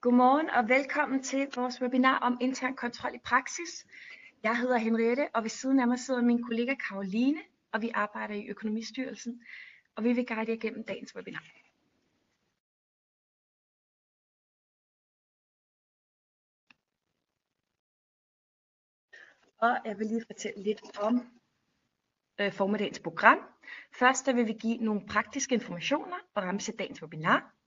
Godmorgen og velkommen til vores webinar om intern kontrol i praksis. Jeg hedder Henriette, og ved siden af mig sidder min kollega Karoline, og vi arbejder i Økonomistyrelsen, og vi vil guide jer igennem dagens webinar. Og jeg vil lige fortælle lidt om øh, formiddagens program. Først der vil vi give nogle praktiske informationer og ramse dagens webinar.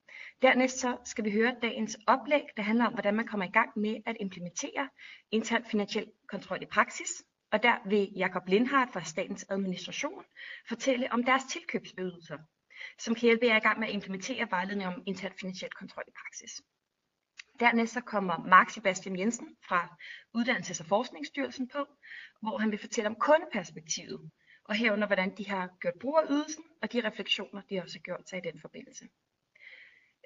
Dernæst så skal vi høre dagens oplæg, der handler om, hvordan man kommer i gang med at implementere intern finansiel kontrol i praksis. Og der vil Jakob Lindhardt fra Statens Administration fortælle om deres tilkøbsydelser, som kan hjælpe jer i gang med at implementere vejledning om intern finansiel kontrol i praksis. Dernæst så kommer Mark Sebastian Jensen fra Uddannelses- og Forskningsstyrelsen på, hvor han vil fortælle om kundeperspektivet, og herunder hvordan de har gjort brug af ydelsen, og de refleksioner, de også har gjort sig i den forbindelse.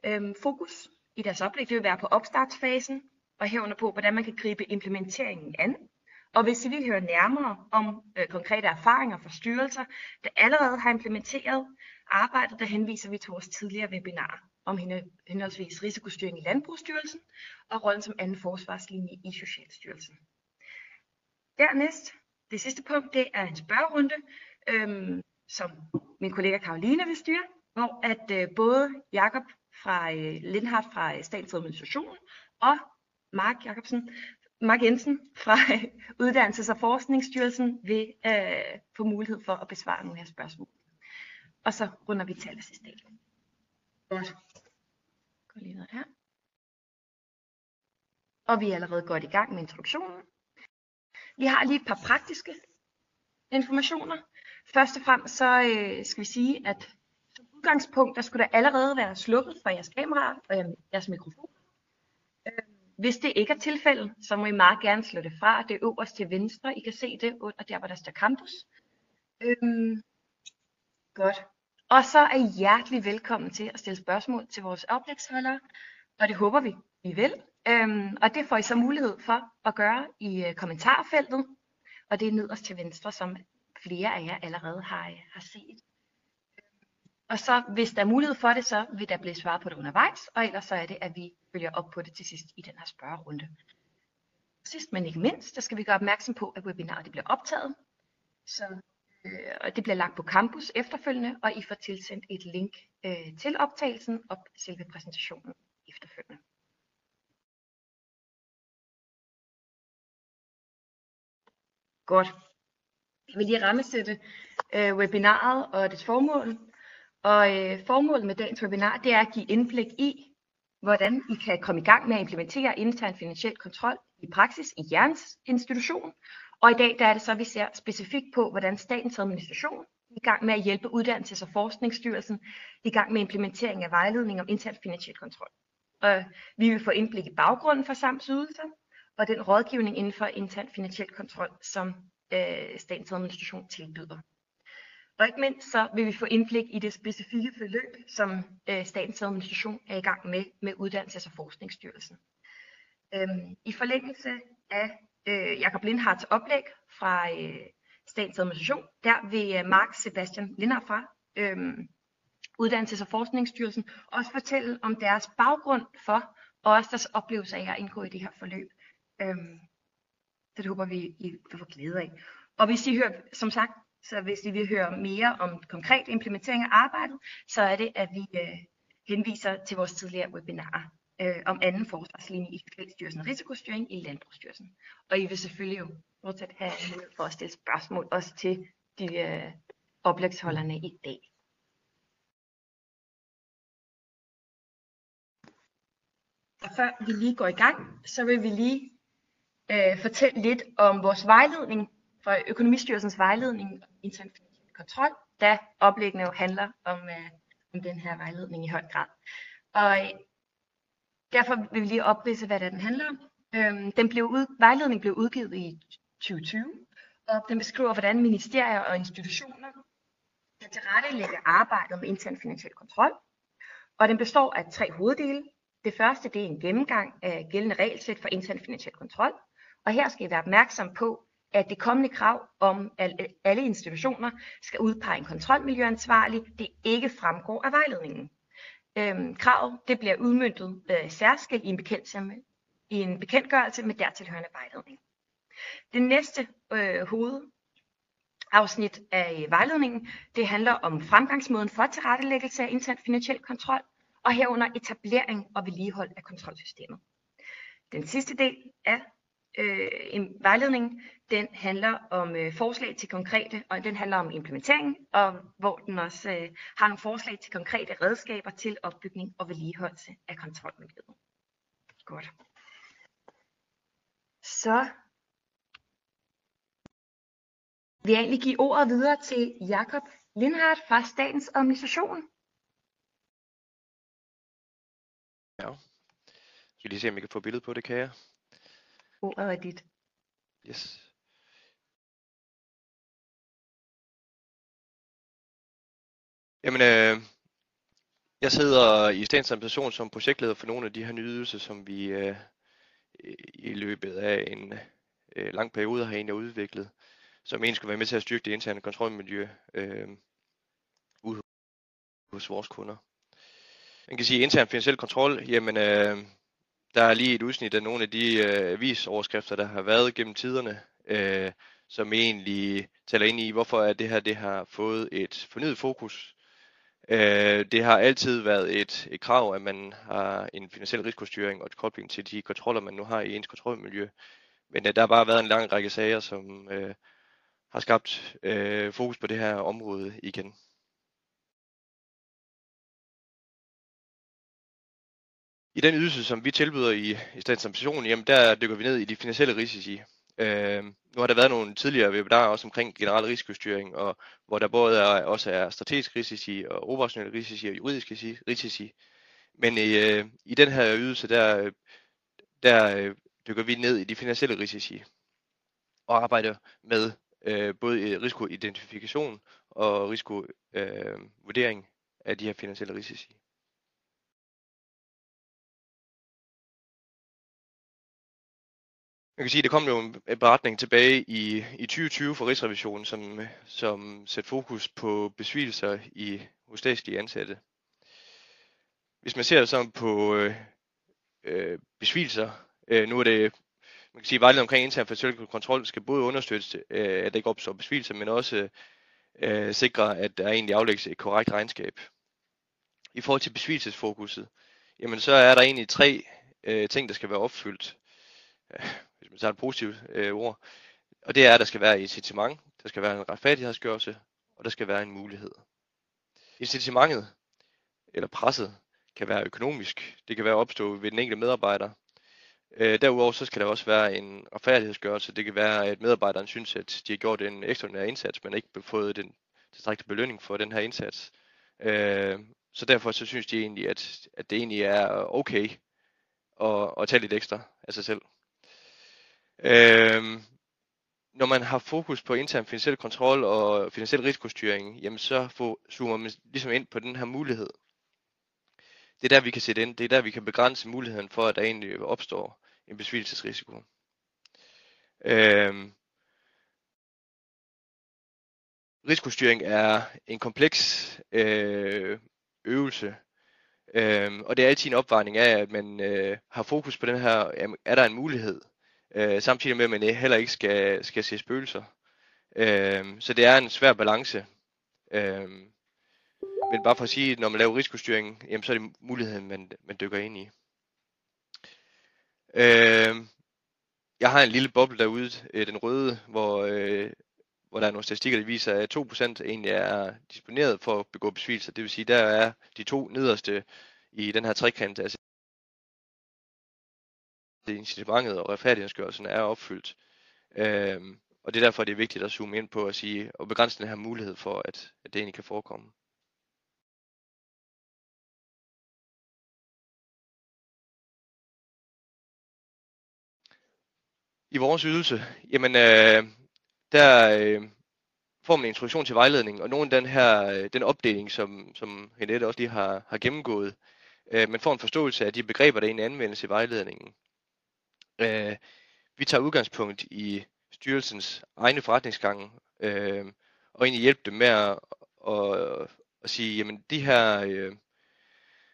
Øhm, fokus i deres oplæg det vil være på opstartsfasen, og herunder på, hvordan man kan gribe implementeringen an. Og hvis I vil høre nærmere om øh, konkrete erfaringer fra styrelser, der allerede har implementeret arbejdet, der henviser vi til vores tidligere webinar om henholdsvis risikostyring i Landbrugsstyrelsen og rollen som anden forsvarslinje i Socialstyrelsen. Dernæst, det sidste punkt, det er en spørgerunde, øhm, som min kollega Karoline vil styre, hvor at øh, både Jakob fra øh, Lindhardt fra øh, Statens Administration og Mark Jacobsen, Mark Jensen fra øh, Uddannelses- og Forskningsstyrelsen vil øh, få mulighed for at besvare nogle af spørgsmål. Og så runder vi til allersidst Godt. Gå lige ned her. Og vi er allerede godt i gang med introduktionen. Vi har lige et par praktiske informationer. Først og fremmest så øh, skal vi sige, at udgangspunkt, der skulle der allerede være slukket for jeres kamera og øhm, jeres mikrofon. Øhm, hvis det ikke er tilfældet, så må I meget gerne slå det fra. Det er øverst til venstre. I kan se det under der, hvor der står campus. Øhm, godt. Og så er I hjertelig velkommen til at stille spørgsmål til vores oplægsholdere, og det håber vi, I vil. Øhm, og det får I så mulighed for at gøre i øh, kommentarfeltet, og det er nederst til venstre, som flere af jer allerede har, øh, har set. Og så hvis der er mulighed for det, så vil der blive svaret på det undervejs, og ellers så er det, at vi følger op på det til sidst i den her spørgerunde. Sidst men ikke mindst, der skal vi gøre opmærksom på, at webinaret det bliver optaget. Så øh, og det bliver lagt på campus efterfølgende, og I får tilsendt et link øh, til optagelsen og selve præsentationen efterfølgende. Godt. Jeg vil lige rammesætte øh, webinaret og dets formål. Og øh, formålet med dagens webinar, det er at give indblik i, hvordan I kan komme i gang med at implementere intern finansiel kontrol i praksis i jeres institution, og i dag der er det så, at vi ser specifikt på, hvordan statens administration er i gang med at hjælpe Uddannelses- og Forskningsstyrelsen i gang med implementering af vejledning om intern finansiel kontrol. Og vi vil få indblik i baggrunden for SAMS ydelser og den rådgivning inden for intern finansiel kontrol, som øh, statens administration tilbyder. Og ikke mindst så vil vi få indblik i det specifikke forløb, som øh, statens administration er i gang med med Uddannelses- og Forskningsstyrelsen. Øhm, I forlængelse af øh, Jakob Lindhards oplæg fra øh, Statens Administration. Der vil øh, Mark Sebastian Lindhardt fra øh, Uddannelses- og Forskningsstyrelsen også fortælle om deres baggrund for, og også deres oplevelser af at indgå i det her forløb. Øhm, så det håber vi, I vil få glæde af. Og hvis I hører, som sagt, så hvis I vil høre mere om konkret implementering af arbejdet, så er det, at vi øh, henviser til vores tidligere webinarer øh, om anden forsvarslinje i Socialstyrelsen og Risikostyring i Landbrugsstyrelsen. Og I vil selvfølgelig jo fortsat have mulighed for at stille spørgsmål også til de øh, oplægsholderne i dag. Og før vi lige går i gang, så vil vi lige øh, fortælle lidt om vores vejledning for Økonomistyrelsens vejledning om intern kontrol, da oplæggene jo handler om, øh, om den her vejledning i høj grad. Og øh, Derfor vil vi lige oprise, hvad den handler om. Øhm, den blev ud, vejledningen blev udgivet i 2020, og den beskriver, hvordan ministerier og institutioner kan tilrettelægge arbejdet med intern finansiel kontrol. Og den består af tre hoveddele. Det første det er en gennemgang af gældende regelsæt for intern finansiel kontrol. Og her skal I være opmærksom på, at det kommende krav om, at alle institutioner skal udpege en kontrolmiljøansvarlig, det ikke fremgår af vejledningen. Øhm, kravet det bliver udmyndtet øh, særskilt i en, i en bekendtgørelse med dertilhørende vejledning. Det næste øh, hovedafsnit af øh, vejledningen, det handler om fremgangsmåden for tilrettelæggelse af intern finansiel kontrol, og herunder etablering og vedligehold af kontrolsystemet. Den sidste del af øh, en vejledning, den handler om øh, forslag til konkrete, og den handler om implementering, og hvor den også øh, har nogle forslag til konkrete redskaber til opbygning og vedligeholdelse af kontrolmiljøet. Godt. Så vil jeg egentlig give ordet videre til Jakob Lindhardt fra Statens Administration. Ja. Jeg skal lige se, om jeg kan få billedet på det, kan jeg? Ordet er dit. Yes. Jamen, øh, jeg sidder i Statens Administration som projektleder for nogle af de her nye ydelser, som vi øh, i løbet af en øh, lang periode har egentlig udviklet, som egentlig skal være med til at styrke det interne kontrolmiljø øh, ude hos vores kunder. Man kan sige, at intern finansiel kontrol, jamen øh, der er lige et udsnit af nogle af de øh, avisoverskrifter, der har været gennem tiderne, øh, som egentlig taler ind i, hvorfor er det her det har fået et fornyet fokus. Øh, det har altid været et, et krav, at man har en finansiel risikostyring og et kobling til de kontroller, man nu har i ens kontrolmiljø. Men øh, der har bare været en lang række sager, som øh, har skabt øh, fokus på det her område igen. I den ydelse, som vi tilbyder i, i Statens jamen der dykker vi ned i de finansielle risici. Øh, nu har der været nogle tidligere webinarer også omkring generel risikostyring, og hvor der både er, også er strategisk risici og operationelle risici og juridiske risici. Men øh, i den her ydelse, der, der øh, dykker vi ned i de finansielle risici og arbejder med øh, både øh, risikoidentifikation og risikovurdering øh, af de her finansielle risici. Man kan sige, at der kom jo en beretning tilbage i, i 2020 fra Rigsrevisionen, som, som satte fokus på besvigelser i, hos statslige ansatte. Hvis man ser sådan på øh, øh besvigelser, øh, nu er det, man kan sige, vejledning omkring intern facility kontrol skal både understøtte, øh, at der ikke opstår besvigelser, men også øh, sikre, at der egentlig aflægges et korrekt regnskab. I forhold til besvigelsesfokuset, jamen så er der egentlig tre øh, ting, der skal være opfyldt så er det positivt øh, ord. Og det er, at der skal være et incitament, der skal være en retfærdighedsgørelse, og der skal være en mulighed. Incitamentet, eller presset, kan være økonomisk. Det kan være opstå ved den enkelte medarbejder. Øh, derudover så skal der også være en retfærdighedsgørelse. Det kan være, at medarbejderen synes, at de har gjort en ekstraordinær indsats, men ikke fået den tilstrækkelige belønning for den her indsats. Øh, så derfor så synes de egentlig, at, at det egentlig er okay at, at tage lidt ekstra af sig selv. Øhm, når man har fokus på intern finansiel kontrol og finansiel risikostyring, jamen så får, zoomer man ligesom ind på den her mulighed. Det er der, vi kan sætte ind. Det er der, vi kan begrænse muligheden for, at der egentlig opstår en besvigelsesrisiko. Øhm, risikostyring er en kompleks øh, øvelse, øhm, og det er altid en opvejning af, at man øh, har fokus på den her, jamen, er der en mulighed? Øh, samtidig med, at man øh, heller ikke skal, skal se spøgelser. Øh, så det er en svær balance. Øh, men bare for at sige, at når man laver risikostyring, jamen, så er det muligheden, man, man dykker ind i. Øh, jeg har en lille boble derude, øh, den røde, hvor, øh, hvor der er nogle statistikker, der viser, at 2% egentlig er disponeret for at begå besvigelser. Det vil sige, der er de to nederste i den her trekant, altså incitamentet og retfærdighedsgørelsen er opfyldt. Øhm, og det er derfor, det er vigtigt at zoome ind på at sige, og begrænse den her mulighed for, at, at det egentlig kan forekomme. I vores ydelse, jamen øh, der øh, får man en introduktion til vejledning, og nogen den her øh, den opdeling, som, som Henette også lige har, har gennemgået, øh, man får en forståelse af de begreber, der egentlig anvendes i vejledningen. Øh, vi tager udgangspunkt i styrelsens egne forretningsgange, øh, og egentlig hjælpe dem med at, at, at sige, jamen de her, øh,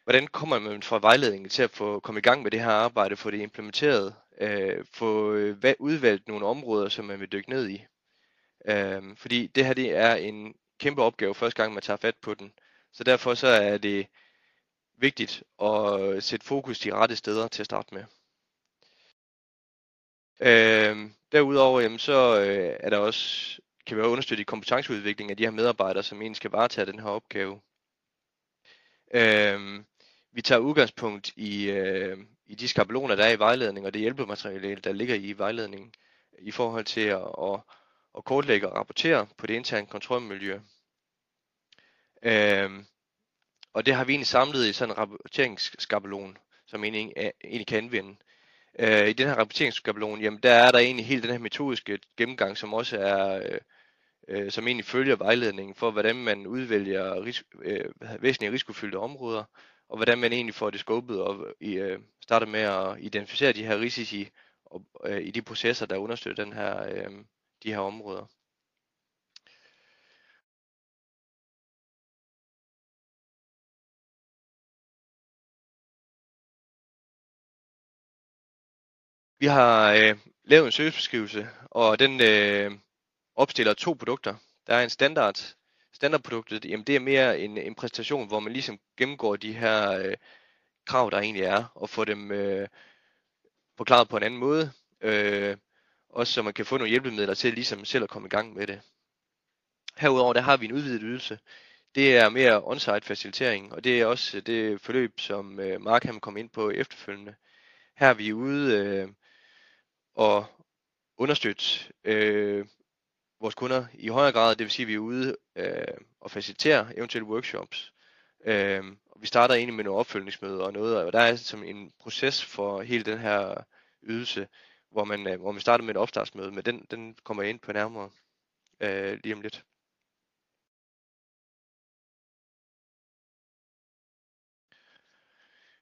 hvordan kommer man fra vejledningen til at få komme i gang med det her arbejde, få det implementeret, øh, få øh, udvalgt nogle områder, som man vil dykke ned i. Øh, fordi det her det er en kæmpe opgave første gang, man tager fat på den. Så derfor så er det vigtigt at sætte fokus de rette steder til at starte med. Øh, derudover jamen, så øh, er der også, kan vi understøtte i kompetenceudvikling af de her medarbejdere, som egentlig skal varetage den her opgave. Øh, vi tager udgangspunkt i, øh, i de skabeloner, der er i vejledning, og det hjælpemateriale, der ligger i vejledningen, i forhold til at, at, at kortlægge og rapportere på det interne kontrolmiljø. Øh, og det har vi egentlig samlet i sådan en rapporteringsskabelon, som egentlig, egentlig kan anvende. Øh, I den her rapporteringsskabelon, jamen der er der egentlig helt den her metodiske gennemgang, som også er, øh, øh, som egentlig følger vejledningen for, hvordan man udvælger ris- øh, væsentlige risikofyldte områder, og hvordan man egentlig får det skubbet og i, øh, starter med at identificere de her risici og, øh, i de processer, der understøtter den her, øh, de her områder. Vi har øh, lavet en servicebeskrivelse, og den øh, opstiller to produkter. Der er en standard. Standardproduktet, jamen det er mere en, en præstation, hvor man ligesom gennemgår de her øh, krav, der egentlig er, og får dem øh, forklaret på en anden måde. Øh, også så man kan få nogle hjælpemidler til ligesom selv at komme i gang med det. Herudover der har vi en udvidet ydelse. Det er mere on-site facilitering, og det er også øh, det forløb, som øh, Mark kom ind på efterfølgende. Her er vi ude øh, og understøtte øh, vores kunder i højere grad, det vil sige, at vi er ude øh, og facilitere eventuelle workshops. Øh, og vi starter egentlig med nogle opfølgningsmøder og noget, og der er som en proces for hele den her ydelse, hvor man, øh, hvor man starter med et opstartsmøde, men den, den kommer jeg ind på nærmere øh, lige om lidt.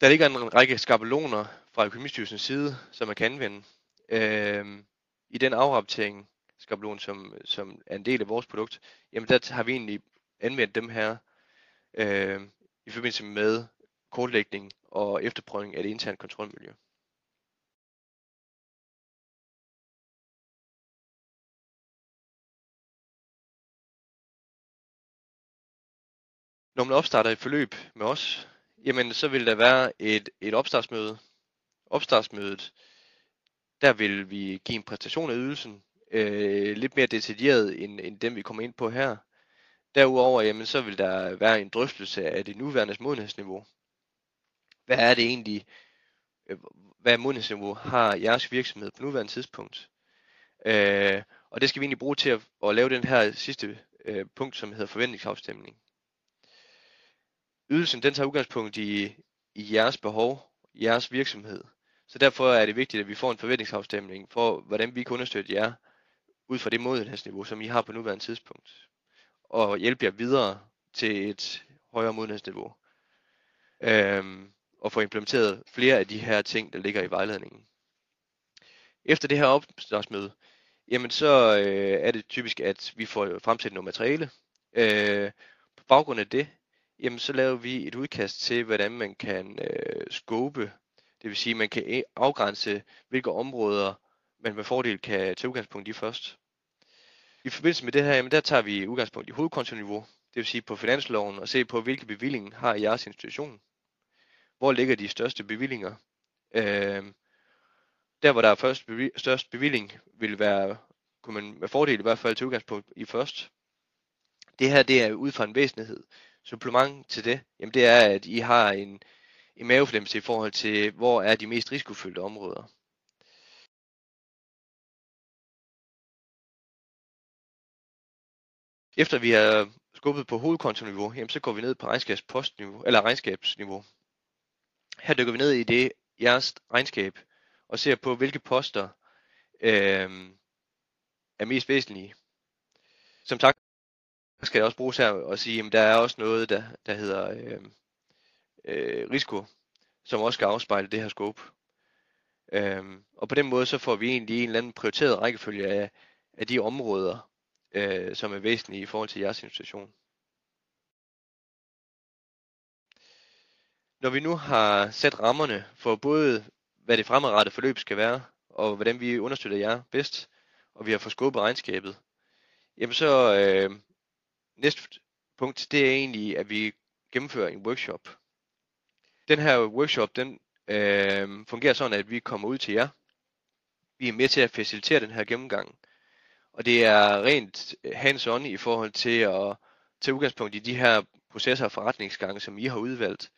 Der ligger en række skabeloner fra økonomistyrelsens side, som man kan anvende. Øh, I den afrapportering, skabelon, som, som er en del af vores produkt, jamen der har vi egentlig anvendt dem her øh, i forbindelse med kortlægning og efterprøvning af det interne kontrolmiljø. Når man opstarter et forløb med os, jamen så vil der være et, et opstartsmøde. Opstartsmødet, der vil vi give en præstation af ydelsen, øh, lidt mere detaljeret end, end den, vi kommer ind på her. Derudover jamen, så vil der være en drøftelse af det nuværende modenhedsniveau. Hvad er det egentlig, øh, hvad modenhedsniveau har jeres virksomhed på nuværende tidspunkt? Øh, og det skal vi egentlig bruge til at, at lave den her sidste øh, punkt, som hedder forventningsafstemning. Ydelsen den tager udgangspunkt i, i jeres behov, jeres virksomhed. Så derfor er det vigtigt, at vi får en forventningsafstemning for, hvordan vi kan understøtte jer ud fra det modenhedsniveau, som I har på nuværende tidspunkt, og hjælpe jer videre til et højere modenhedsniveau, øhm, og få implementeret flere af de her ting, der ligger i vejledningen. Efter det her opstartsmøde, jamen så øh, er det typisk, at vi får fremsat noget materiale. Øh, på baggrund af det, jamen så laver vi et udkast til, hvordan man kan øh, scope, det vil sige, at man kan afgrænse, hvilke områder man med fordel kan tage udgangspunkt i først. I forbindelse med det her, jamen der tager vi udgangspunkt i hovedkontoniveau, det vil sige på finansloven, og se på, hvilke bevillinger har jeres institution. Hvor ligger de største bevillinger? Øh, der, hvor der er først bevi- størst bevilling, vil være, kunne man med fordel i hvert fald til udgangspunkt i først. Det her, det er ud fra en væsentlighed. Supplement til det, jamen det er, at I har en, en mavefornemmelse i forhold til, hvor er de mest risikofyldte områder. Efter vi har skubbet på hovedkontoniveau, jamen så går vi ned på regnskabspostniveau, eller regnskabsniveau. Her dykker vi ned i det jeres regnskab og ser på, hvilke poster øh, er mest væsentlige. Som sagt skal jeg også bruges her og sige, at der er også noget, der, der hedder øh, øh, risiko, som også skal afspejle det her scope. Øhm, og på den måde så får vi egentlig en eller anden prioriteret rækkefølge af, af de områder, øh, som er væsentlige i forhold til jeres institution. Når vi nu har sat rammerne for både, hvad det fremadrettede forløb skal være, og hvordan vi understøtter jer bedst, og vi har fået skubbet regnskabet, jamen så øh, næste punkt, det er egentlig, at vi gennemfører en workshop. Den her workshop, den øh, fungerer sådan, at vi kommer ud til jer. Vi er med til at facilitere den her gennemgang. Og det er rent hands-on i forhold til at tage udgangspunkt i de her processer og forretningsgange, som I har udvalgt,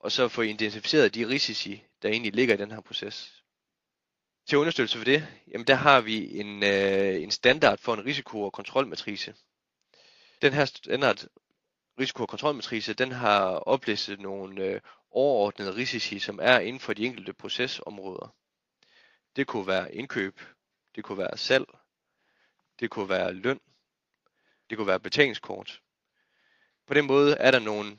og så få identificeret de risici, der egentlig ligger i den her proces. Til understøttelse for det, jamen der har vi en, øh, en standard for en risiko- og kontrolmatrice. Den her standard risiko- og kontrolmatrice, den har oplistet nogle øh, overordnede risici, som er inden for de enkelte procesområder. Det kunne være indkøb, det kunne være salg, det kunne være løn, det kunne være betalingskort. På den måde er der nogle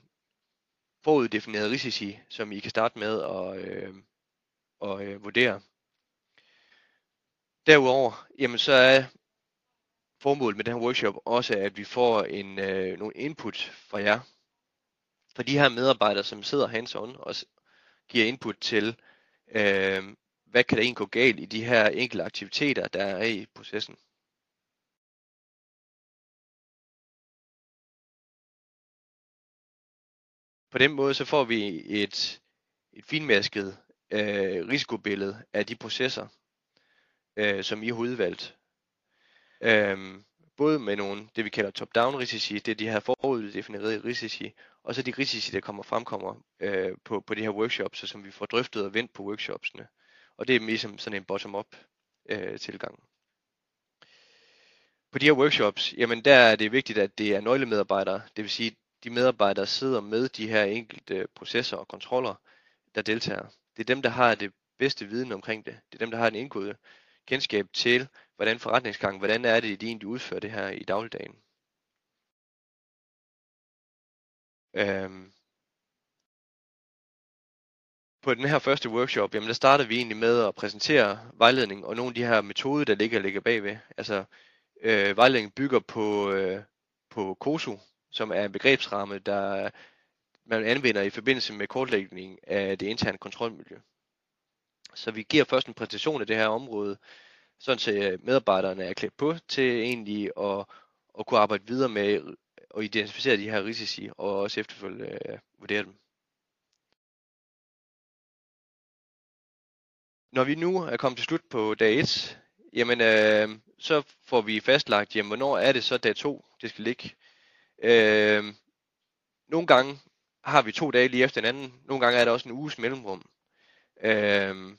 foruddefinerede risici, som I kan starte med at, øh, at øh, vurdere. Derudover, jamen så er formålet med den her workshop også, at vi får en, øh, nogle input fra jer for de her medarbejdere, som sidder hands-on og giver input til, øh, hvad kan der egentlig gå galt i de her enkelte aktiviteter, der er i processen. På den måde så får vi et, et finmasket øh, risikobillede af de processer, øh, som I har udvalgt. Øhm, både med nogle, det vi kalder top-down risici, det er de her foruddefinerede risici, og så de risici, der kommer fremkommer øh, på, på de her workshops, som vi får drøftet og vendt på workshopsene. Og det er ligesom sådan en bottom-up øh, tilgang. På de her workshops, jamen der er det vigtigt, at det er nøglemedarbejdere, det vil sige de medarbejdere, sidder med de her enkelte processer og kontroller, der deltager. Det er dem, der har det bedste viden omkring det. Det er dem, der har den indgåede kendskab til, hvordan forretningsgangen, hvordan er det, de egentlig udfører det her i dagligdagen. Øhm. På den her første workshop, jamen der starter vi egentlig med at præsentere vejledning og nogle af de her metoder, der ligger, ligger bagved. Altså øh, vejledningen bygger på, øh, på COSU, som er en begrebsramme, der man anvender i forbindelse med kortlægning af det interne kontrolmiljø. Så vi giver først en præsentation af det her område, sådan så øh, medarbejderne er klædt på til egentlig at, at kunne arbejde videre med at identificere de her risici og også efterfølgende øh, vurdere dem. Når vi nu er kommet til slut på dag 1, jamen øh, så får vi fastlagt, jamen hvornår er det så dag 2, det skal ligge. Øh, nogle gange har vi to dage lige efter hinanden, nogle gange er der også en uges mellemrum. Øh,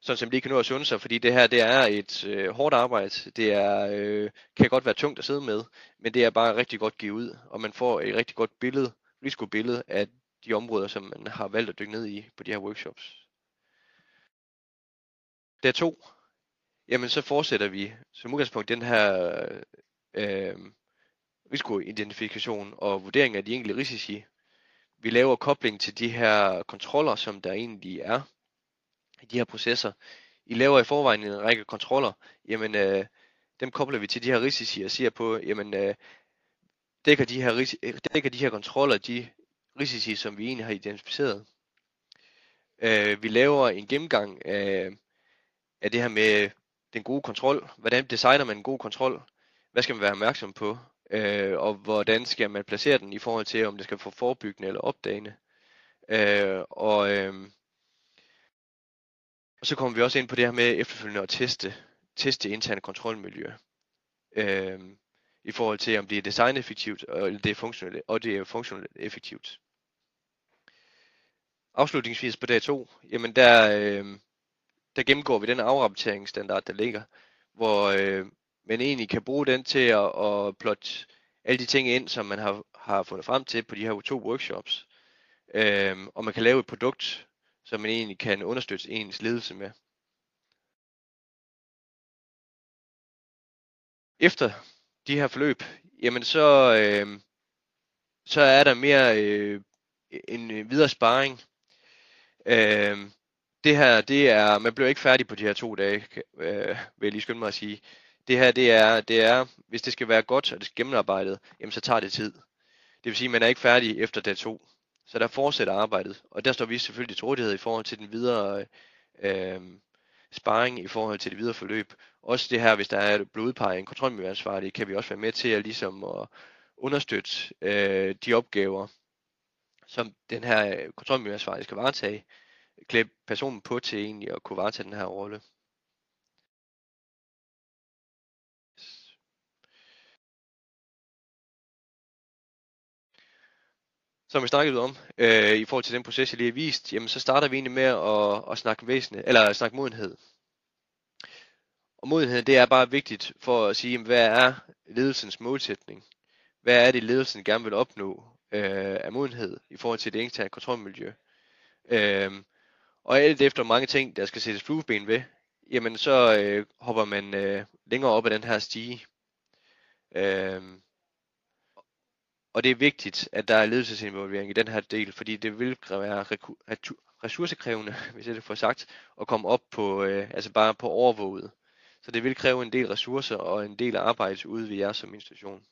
sådan som de kan nå at sunde sig, fordi det her det er et øh, hårdt arbejde. Det er, øh, kan godt være tungt at sidde med, men det er bare rigtig godt givet ud, og man får et rigtig godt billede, risikobillede af de områder, som man har valgt at dykke ned i på de her workshops. Der to, jamen så fortsætter vi som udgangspunkt den her øh, risikoidentifikation og vurdering af de enkelte risici. Vi laver kobling til de her kontroller, som der egentlig er i de her processer. I laver i forvejen en række kontroller, jamen øh, dem kobler vi til de her risici og siger på, jamen øh, dækker, de her, dækker de her kontroller de risici, som vi egentlig har identificeret. Øh, vi laver en gennemgang af, af det her med den gode kontrol. Hvordan designer man en god kontrol? Hvad skal man være opmærksom på? Øh, og hvordan skal man placere den i forhold til, om det skal få forebyggende eller opdagende? Øh, og øh, og så kommer vi også ind på det her med efterfølgende at teste, teste interne kontrolmiljø. Øh, I forhold til, om det er designeffektivt, og det er funktionelt, og det er funktionelt effektivt. Afslutningsvis på dag 2, jamen der, øh, der gennemgår vi den afrapporteringsstandard, der ligger, hvor øh, man egentlig kan bruge den til at, at plotte alle de ting ind, som man har, har fundet frem til på de her to workshops. Øh, og man kan lave et produkt, som man egentlig kan understøtte ens ledelse med. Efter de her forløb, jamen så, øh, så er der mere øh, en øh, videre sparring. Øh, det her, det er, man bliver ikke færdig på de her to dage, øh, vil jeg lige skynde mig at sige. Det her, det er, det er, hvis det skal være godt og det skal gennemarbejdet, jamen så tager det tid. Det vil sige, at man er ikke færdig efter dag to. Så der fortsætter arbejdet, og der står vi selvfølgelig til rådighed i forhold til den videre øh, sparring, i forhold til det videre forløb. Også det her, hvis der er blodpege en kontrolmiljøansvarlig, kan vi også være med til at, ligesom at understøtte øh, de opgaver, som den her kontrolmiljøansvarlige skal varetage, klæde personen på til egentlig at kunne varetage den her rolle. Som vi snakkede om, øh, i forhold til den proces, jeg lige har vist, jamen så starter vi egentlig med at, at snakke væsen, eller at snakke modenhed. Og modenhed, det er bare vigtigt for at sige, jamen, hvad er ledelsens målsætning? Hvad er det, ledelsen gerne vil opnå øh, af modenhed i forhold til det interne kontrolmiljø? Øh, og alt efter mange ting, der skal sættes flueben ved, jamen så øh, hopper man øh, længere op ad den her stige. Øh, og det er vigtigt, at der er ledelsesinvolvering i den her del, fordi det vil være ressourcekrævende, hvis jeg det får sagt, at komme op på, øh, altså bare på overvåget. Så det vil kræve en del ressourcer og en del arbejde ude ved jer som institution.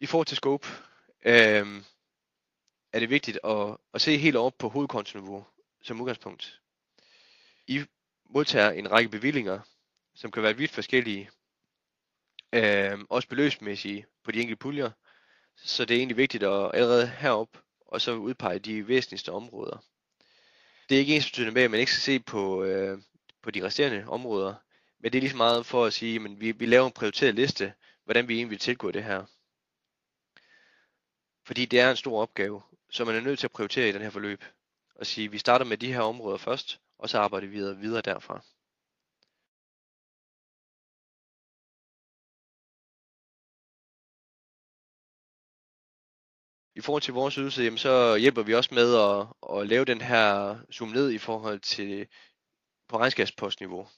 I forhold til scope, øh, er det vigtigt at, at se helt op på hovedkontoniveau som udgangspunkt. I modtager en række bevillinger, som kan være vidt forskellige, øh, også beløbsmæssige på de enkelte puljer, så det er egentlig vigtigt at allerede herop og så udpege de væsentligste områder. Det er ikke ens med, at man ikke skal se på, øh, på de resterende områder, men det er lige så meget for at sige, at vi, vi laver en prioriteret liste, hvordan vi egentlig vil tilgå det her. Fordi det er en stor opgave, så man er nødt til at prioritere i den her forløb. Og sige, at vi starter med de her områder først, og så arbejder vi videre, videre derfra. I forhold til vores ydelse, jamen, så hjælper vi også med at, at lave den her zoom ned i forhold til på regnskabspostniveau.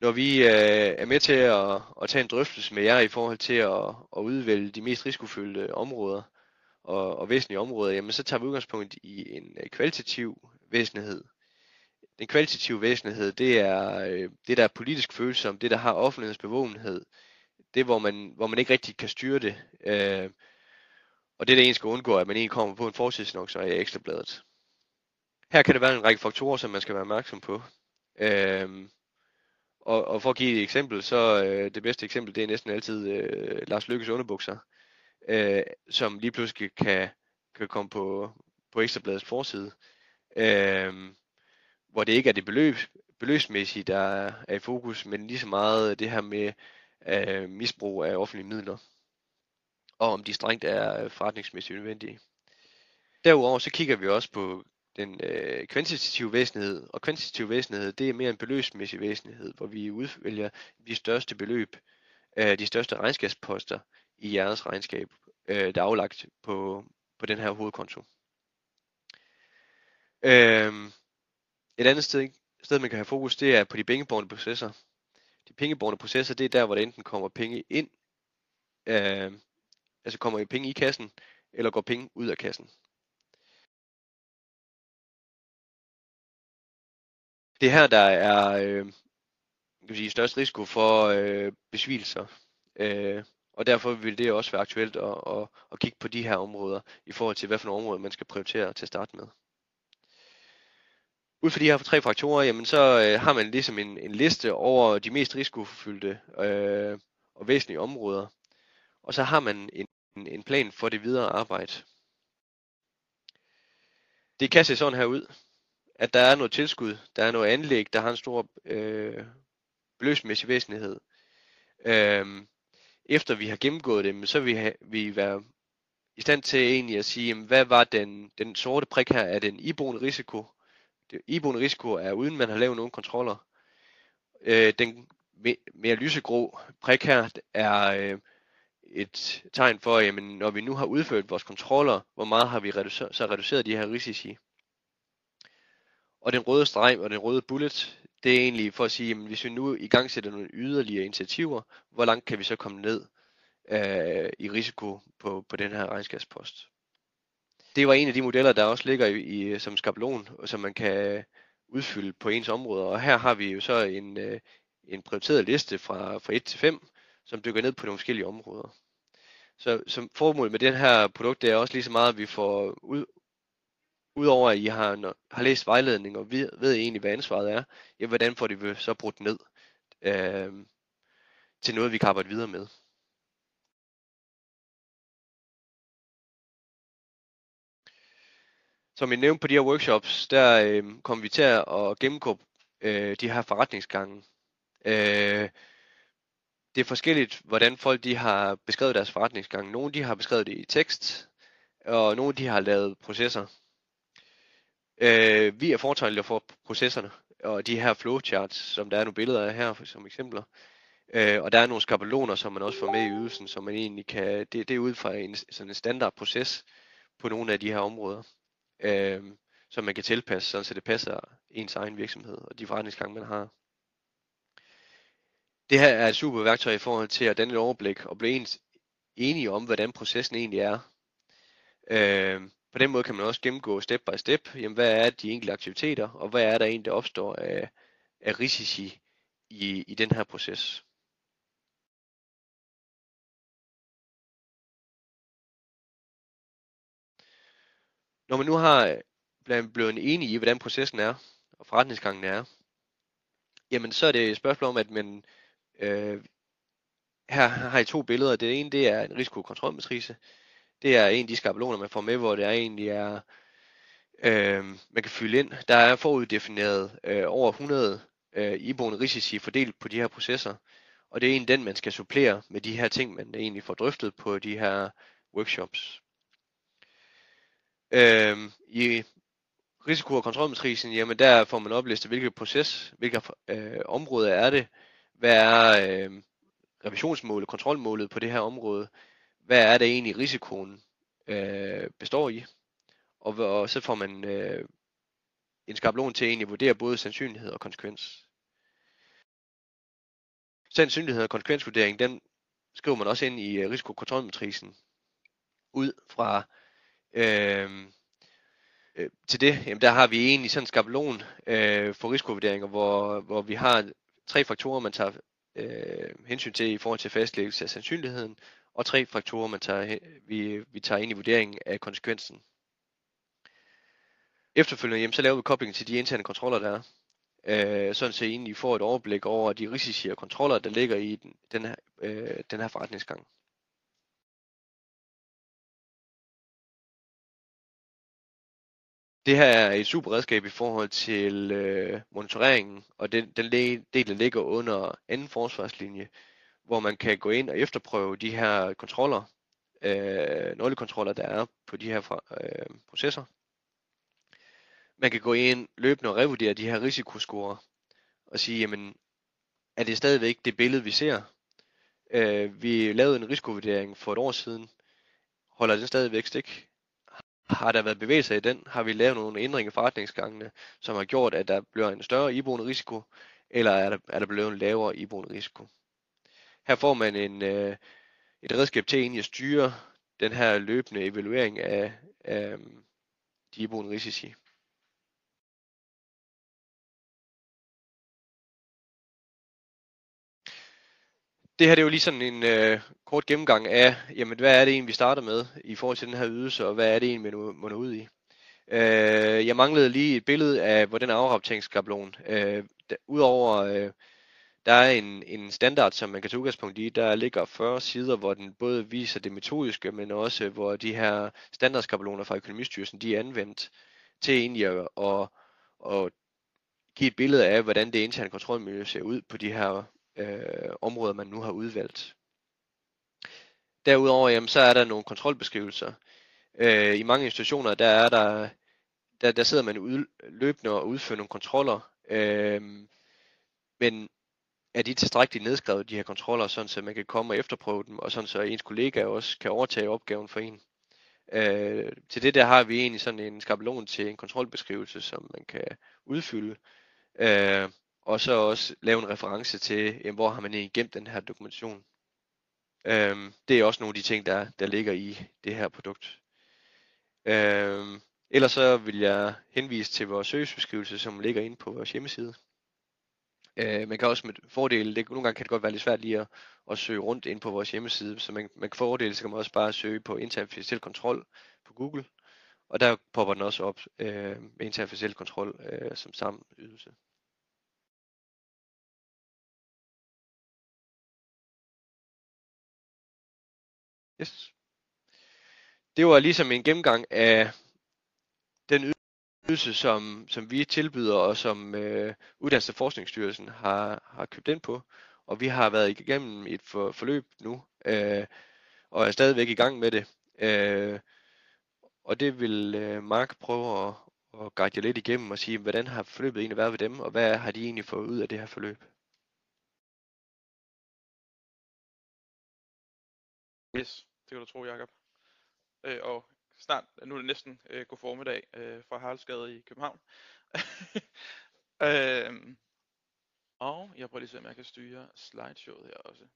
Når vi øh, er med til at, at tage en drøftelse med jer i forhold til at, at udvælge de mest risikofyldte områder og, og væsentlige områder, jamen så tager vi udgangspunkt i en øh, kvalitativ væsentlighed den kvalitative væsenhed, det er øh, det, der er politisk følsomt, det, der har offentlighedens bevågenhed, det, hvor man, hvor man ikke rigtig kan styre det. Øh, og det, der egentlig skal undgå, at man egentlig kommer på en forsidsannonce i ekstrabladet. Her kan det være en række faktorer, som man skal være opmærksom på. Øh, og, og for at give et eksempel, så øh, det bedste eksempel, det er næsten altid øh, Lars Lykkes underbukser, øh, som lige pludselig kan, kan komme på, på ekstrabladets forside. Øh, hvor det ikke er det beløb, beløbsmæssige, der er i fokus, men lige så meget det her med øh, misbrug af offentlige midler, og om de strengt er forretningsmæssigt nødvendige. Derudover så kigger vi også på den øh, kvantitative væsenhed, og kvantitativ væsenhed, det er mere en beløbsmæssig væsenhed, hvor vi udvælger de største beløb, øh, de største regnskabsposter i jeres regnskab, øh, der er aflagt på, på den her hovedkonto. Øhm, et andet sted, sted, man kan have fokus, det er på de pengeborgende processer. De pengeborgende processer, det er der, hvor der enten kommer penge ind, øh, altså kommer penge i kassen, eller går penge ud af kassen. Det er her, der er øh, kan sige, størst risiko for øh, besvigelser. Øh, og derfor vil det også være aktuelt at, at, at kigge på de her områder, i forhold til, hvad for nogle områder man skal prioritere til at starte med ud fra de her tre faktorer, jamen så øh, har man ligesom en, en liste over de mest risikofyldte øh, og væsentlige områder. Og så har man en, en plan for det videre arbejde. Det kan se sådan her ud, at der er noget tilskud, der er noget anlæg, der har en stor øh, beløbsmæssig væsentlighed. Øh, efter vi har gennemgået det, så vil vi, vi være i stand til egentlig at sige, jamen, hvad var den, den sorte prik her? Er den iboende risiko? Det, iboende risiko er uden man har lavet nogen kontroller. Øh, den mere lysegrå prik her er øh, et tegn for, at jamen, når vi nu har udført vores kontroller, hvor meget har vi reduceret, så reduceret de her risici. Og den røde streg og den røde bullet, det er egentlig for at sige, at hvis vi nu i gang sætter nogle yderligere initiativer, hvor langt kan vi så komme ned øh, i risiko på, på den her regnskabspost det var en af de modeller, der også ligger i, i som skabelon, og som man kan udfylde på ens områder. Og her har vi jo så en, øh, en prioriteret liste fra, fra 1 til 5, som dykker ned på nogle forskellige områder. Så som formål med den her produkt, det er også lige så meget, at vi får ud, udover at I har, har læst vejledning og ved, ved egentlig, hvad ansvaret er, ja, hvordan får det så brudt ned øh, til noget, vi kan arbejde videre med. Som jeg nævnte på de her workshops, der øh, kommer vi til at gennemgå øh, de her forretningsgange. Øh, det er forskelligt, hvordan folk de har beskrevet deres forretningsgang. Nogle de har beskrevet det i tekst, og nogle de har lavet processer. Øh, vi er fortegnet for processerne, og de her flowcharts, som der er nogle billeder af her som eksempler. Øh, og der er nogle skabeloner, som man også får med i ydelsen, som man egentlig kan, det, det er ud fra en, sådan en standard proces på nogle af de her områder, øh, som man kan tilpasse, sådan, så det passer ens egen virksomhed og de forretningsgange, man har. Det her er et super værktøj i forhold til at danne et overblik og blive ens enige om, hvordan processen egentlig er. Øh, på den måde kan man også gennemgå step by step, jamen, hvad er de enkelte aktiviteter, og hvad er der egentlig, der opstår af, af risici i, i den her proces. Når man nu har øh, blevet enige i, hvordan processen er, og forretningsgangen er, jamen så er det et spørgsmål om, at man øh, her har I to billeder. Det ene det er en risikokontrolmatrice, det er en af de skabeloner, man får med, hvor det er egentlig er, øh, man kan fylde ind. Der er foruddefineret øh, over 100 øh, iboende risici fordelt på de her processer, og det er en den, man skal supplere med de her ting, man egentlig får drøftet på de her workshops. Øh, I risiko- og kontrolmatrisen, jamen der får man oplistet, hvilket proces, hvilke øh, områder er det, hvad er øh, revisionsmålet, kontrolmålet på det her område, hvad er det egentlig risikoen øh, består i, og, og så får man øh, en skabelon til at egentlig vurdere både sandsynlighed og konsekvens. Sandsynlighed og konsekvensvurdering, den skriver man også ind i øh, risikokontrolmatrisen ud fra øh, øh, til det, jamen der har vi egentlig sådan en skabelon øh, for risikovurderinger, hvor, hvor vi har tre faktorer, man tager øh, hensyn til i forhold til fastlæggelse af sandsynligheden, og tre faktorer, man tager, vi, vi tager ind i vurderingen af konsekvensen. Efterfølgende jamen, så laver vi koblingen til de interne kontroller, der er. Øh, sådan så I egentlig får et overblik over de risici og kontroller, der ligger i den, den, her, øh, den her forretningsgang. Det her er et super redskab i forhold til øh, monitoreringen, og den, den del, der ligger under anden forsvarslinje, hvor man kan gå ind og efterprøve de her kontroller, øh, nøglekontroller, der er på de her øh, processer. Man kan gå ind løbende og revurdere de her risikoscore og sige, jamen, er det stadigvæk det billede, vi ser? Øh, vi lavede en risikovurdering for et år siden. Holder den stadigvæk stik? Har der været bevægelser i den? Har vi lavet nogle ændringer i forretningsgangene, som har gjort, at der bliver en større iboende risiko? Eller er der, er der blevet en lavere iboende risiko? Her får man en, øh, et redskab til egentlig at styre den her løbende evaluering af, af de iboende risici. Det her det er jo lige sådan en øh, kort gennemgang af, jamen, hvad er det egentlig, vi starter med i forhold til den her ydelse, og hvad er det egentlig, man må ud i. Øh, jeg manglede lige et billede af, hvordan afrapporteringsskabelon, øh, udover øh, der er en, en standard, som man kan tage udgangspunkt i. Der ligger 40 sider, hvor den både viser det metodiske, men også hvor de her standardskabeloner fra Økonomistyrelsen, de er anvendt til egentlig at, at, at give et billede af, hvordan det interne kontrolmiljø ser ud på de her øh, områder, man nu har udvalgt. Derudover jamen, så er der nogle kontrolbeskrivelser. Øh, I mange institutioner, der er der, der, der sidder man ud, løbende og udfører nogle kontroller, øh, men er de tilstrækkeligt nedskrevet, de her kontroller, sådan så man kan komme og efterprøve dem, og sådan så ens kollega også kan overtage opgaven for en. Øh, til det der har vi egentlig sådan en skabelon til en kontrolbeskrivelse, som man kan udfylde, øh, og så også lave en reference til, jamen, hvor har man egentlig gemt den her dokumentation. Øhm, det er også nogle af de ting, der, der ligger i det her produkt. Øhm, Ellers så vil jeg henvise til vores søgesbeskrivelse, som ligger inde på vores hjemmeside. Øh, man kan også med fordele, det, nogle gange kan det godt være lidt svært lige at, at søge rundt ind på vores hjemmeside, så man, man kan fordele, så kan man også bare søge på intern finansiel kontrol på Google, og der popper den også op øh, med intern finansiel kontrol øh, som samme ydelse. Yes. Det var ligesom en gennemgang af den ydelse, som, som vi tilbyder, og som øh, Uddannelses- og Forskningsstyrelsen har, har købt ind på. Og vi har været igennem et for, forløb nu, øh, og er stadigvæk i gang med det. Øh, og det vil øh, Mark prøve at, at guide jer lidt igennem og sige, hvordan har forløbet egentlig været ved dem, og hvad har de egentlig fået ud af det her forløb? Yes, det kan du tro, Jacob. Øh, og snart, nu er det næsten øh, god formiddag øh, fra Haraldsgade i København. øh, og jeg prøver lige at se, om jeg kan styre slideshowet her også.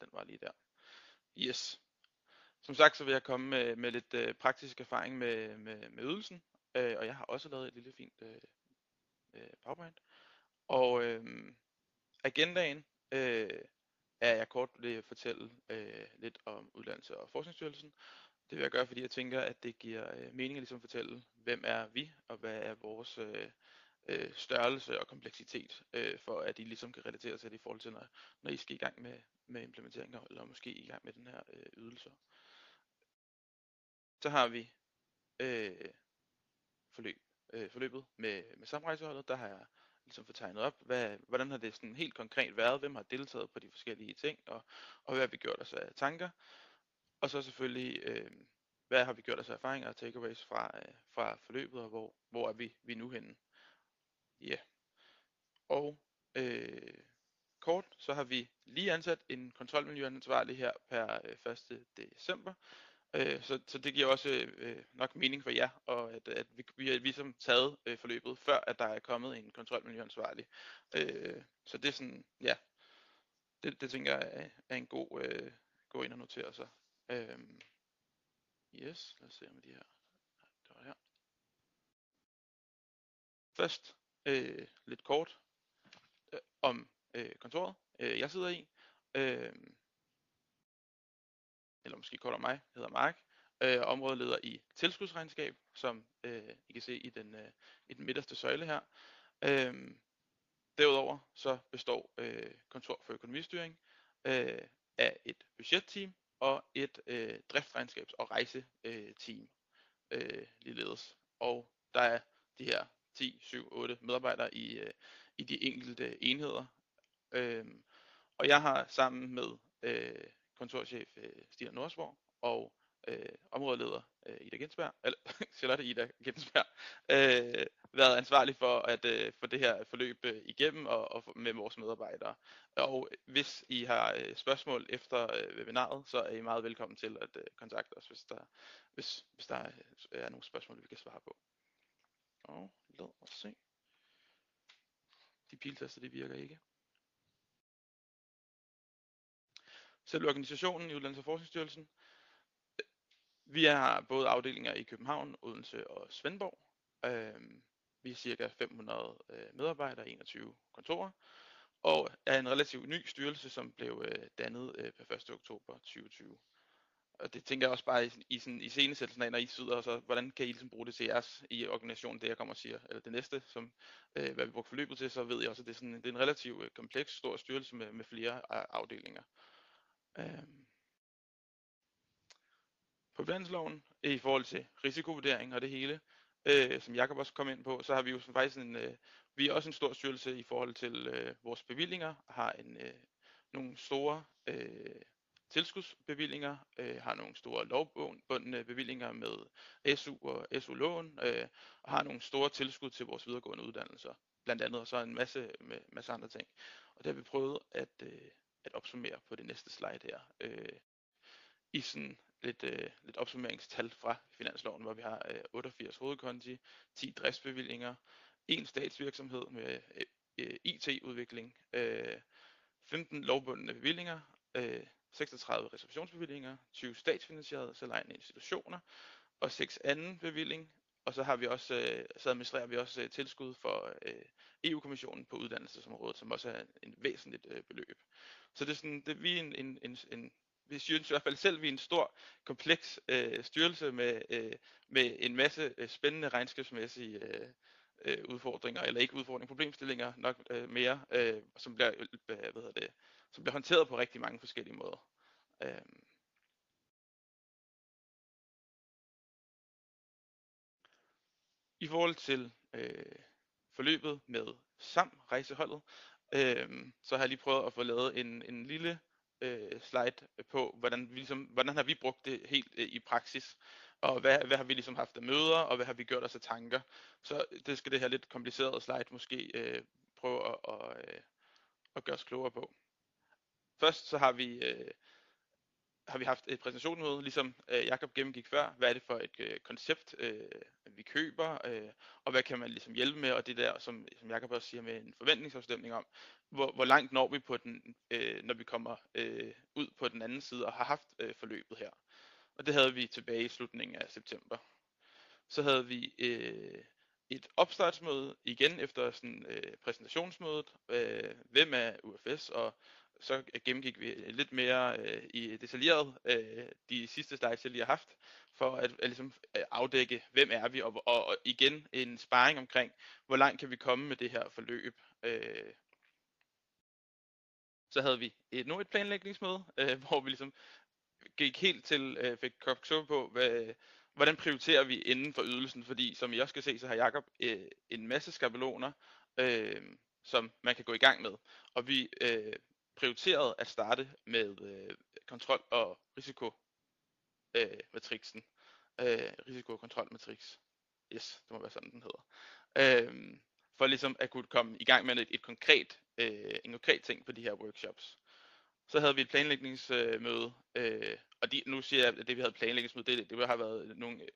Den var lige der. Yes. Som sagt, så vil jeg komme med, med lidt øh, praktisk erfaring med, med, med ydelsen. Øh, og jeg har også lavet et lille fint øh, øh, PowerPoint. Og øh, agendaen øh, er jeg kort vil fortælle øh, lidt om Uddannelse- og Forskningsstyrelsen. Det vil jeg gøre, fordi jeg tænker, at det giver øh, mening at ligesom fortælle, hvem er vi, og hvad er vores øh, øh, størrelse og kompleksitet, øh, for at I ligesom kan relatere til det i forhold til, når, når I skal i gang med, med implementeringer, eller måske i gang med den her øh, ydelse. Så har vi øh, forløb, øh, forløbet med, med samrejseholdet. Der har jeg ligesom få tegnet op, hvad, hvordan har det sådan helt konkret været, hvem har deltaget på de forskellige ting, og, og hvad har vi gjort os af tanker. Og så selvfølgelig, øh, hvad har vi gjort os af erfaringer og takeaways fra, øh, fra forløbet, og hvor, hvor er vi, vi nu henne. Ja. Yeah. Og øh, kort, så har vi lige ansat en kontrolmiljøansvarlig her per øh, 1. december. Øh, så, så det giver også øh, øh, nok mening for jer, og at, at vi, vi har ligesom taget øh, forløbet, før at der er kommet en kontrolmiljøansvarlig. Øh, så det er sådan, ja, det, det tænker jeg er, er en god, øh, gå ind og notere sig. Øh, yes, lad os se med de her. Det var her. Først øh, lidt kort øh, om øh, kontoret, øh, jeg sidder i. Øh, eller måske kort om mig, hedder Mark. Øh, områdeleder i tilskudsregnskab, som øh, I kan se i den, øh, i den midterste søjle her. Øh, derudover så består øh, kontor for økonomistyring øh, af et budgetteam og et øh, driftsregnskabs- og rejseteam øh, ligeledes. Og der er de her 10, 7, 8 medarbejdere i, øh, i de enkelte enheder. Øh, og jeg har sammen med øh, kontorchef øh, Stina Norsborg og øh, områdeleder øh, Ida Gensberg, eller Charlotte Ida Gensberg, øh, været ansvarlig for at øh, få det her forløb øh, igennem og, og med vores medarbejdere. Og hvis I har øh, spørgsmål efter øh, webinaret, så er I meget velkommen til at øh, kontakte os, hvis der, hvis, hvis der er, er nogle spørgsmål, vi kan svare på. Og lad os se. De piltaster, det virker ikke. Selv organisationen i Uddannelses- og Forskningsstyrelsen. Vi har både afdelinger i København, Odense og Svendborg. Øh, vi er cirka 500 øh, medarbejdere, 21 kontorer, og er en relativt ny styrelse, som blev øh, dannet øh, per 1. oktober 2020. Og det tænker jeg også bare i, i, sådan, i scenesættelsen af, når I sidder, så hvordan kan I ligesom bruge det til jeres i organisationen, det jeg kommer og siger, eller det næste, som øh, hvad vi brugte forløbet til, så ved jeg også, at det er, sådan, det er en relativt øh, kompleks, stor styrelse med, med flere øh, afdelinger øh, På finansloven i forhold til risikovurdering og det hele, øh, som Jakob også kom ind på, så har vi jo faktisk en, øh, vi er også en stor styrelse i forhold til øh, vores bevillinger, har en, øh, nogle store øh, tilskudsbevillinger, øh, har nogle store lovbundne bevillinger med SU og SU-lån, øh, og har nogle store tilskud til vores videregående uddannelser, blandt andet, og så en masse, med, masse andre ting. Og det har vi prøvet at, øh, at opsummere på det næste slide her. Øh, I sådan lidt, øh, lidt opsummeringstal fra finansloven, hvor vi har øh, 88 hovedkonti, 10 driftsbevillinger, en statsvirksomhed med øh, IT-udvikling, øh, 15 øh, lovbundne bevillinger, øh, 36 reservationsbevillinger, 20 statsfinansierede selvejende institutioner og 6 anden bevilling, og så har vi også, øh, så administrerer vi også øh, tilskud for øh, EU-kommissionen på uddannelsesområdet, som også er en væsentligt øh, beløb. Så det er sådan, det, vi er en, en, en, en vi synes i hvert fald selv, vi er en stor, kompleks øh, styrelse med, øh, med en masse øh, spændende regnskabsmæssige øh, øh, udfordringer, eller ikke udfordringer, problemstillinger nok øh, mere, øh, som, bliver, øh, hvad hedder det, som bliver håndteret på rigtig mange forskellige måder. Øh. I forhold til øh, forløbet med SAM rejseholdet, øh, så har jeg lige prøvet at få lavet en, en lille øh, slide øh, på, hvordan, vi ligesom, hvordan har vi brugt det helt øh, i praksis, og hvad, hvad har vi ligesom haft af møder, og hvad har vi gjort os af tanker. Så øh, det skal det her lidt komplicerede slide måske øh, prøve at, at, øh, at gøre os klogere på. Først så har vi øh, har vi haft et præsentationsmøde, ligesom øh, Jakob gennemgik før. Hvad er det for et øh, koncept, øh, vi køber, øh, og hvad kan man ligesom hjælpe med, og det der, som, som Jakob også siger, med en forventningsafstemning om, hvor, hvor langt når vi på den, øh, når vi kommer øh, ud på den anden side og har haft øh, forløbet her. Og det havde vi tilbage i slutningen af september. Så havde vi øh, et opstartsmøde igen efter sådan øh, præsentationsmødet. Øh, hvem er UFS og så øh, gennemgik vi øh, lidt mere øh, i detaljeret øh, de sidste slides, jeg lige har haft, for at, at ligesom øh, afdække, hvem er vi, og, og, og igen en sparring omkring, hvor langt kan vi komme med det her forløb. Øh, så havde vi et, nu et planlægningsmøde, øh, hvor vi ligesom gik helt til, øh, fik kogt på, hvad, hvordan prioriterer vi inden for ydelsen, fordi som I også kan se, så har Jakob øh, en masse skabeloner, øh, som man kan gå i gang med. Og vi øh, prioriteret at starte med øh, kontrol- og risiko øh, matrixen. Øh, risiko- og kontrolmatrix. Yes, det må være sådan, den hedder. Øh, for ligesom at kunne komme i gang med et, et konkret, øh, en konkret ting på de her workshops. Så havde vi et planlægningsmøde, øh, og de, nu siger jeg, at det vi havde planlægningsmøde, det, det har været nogle øh,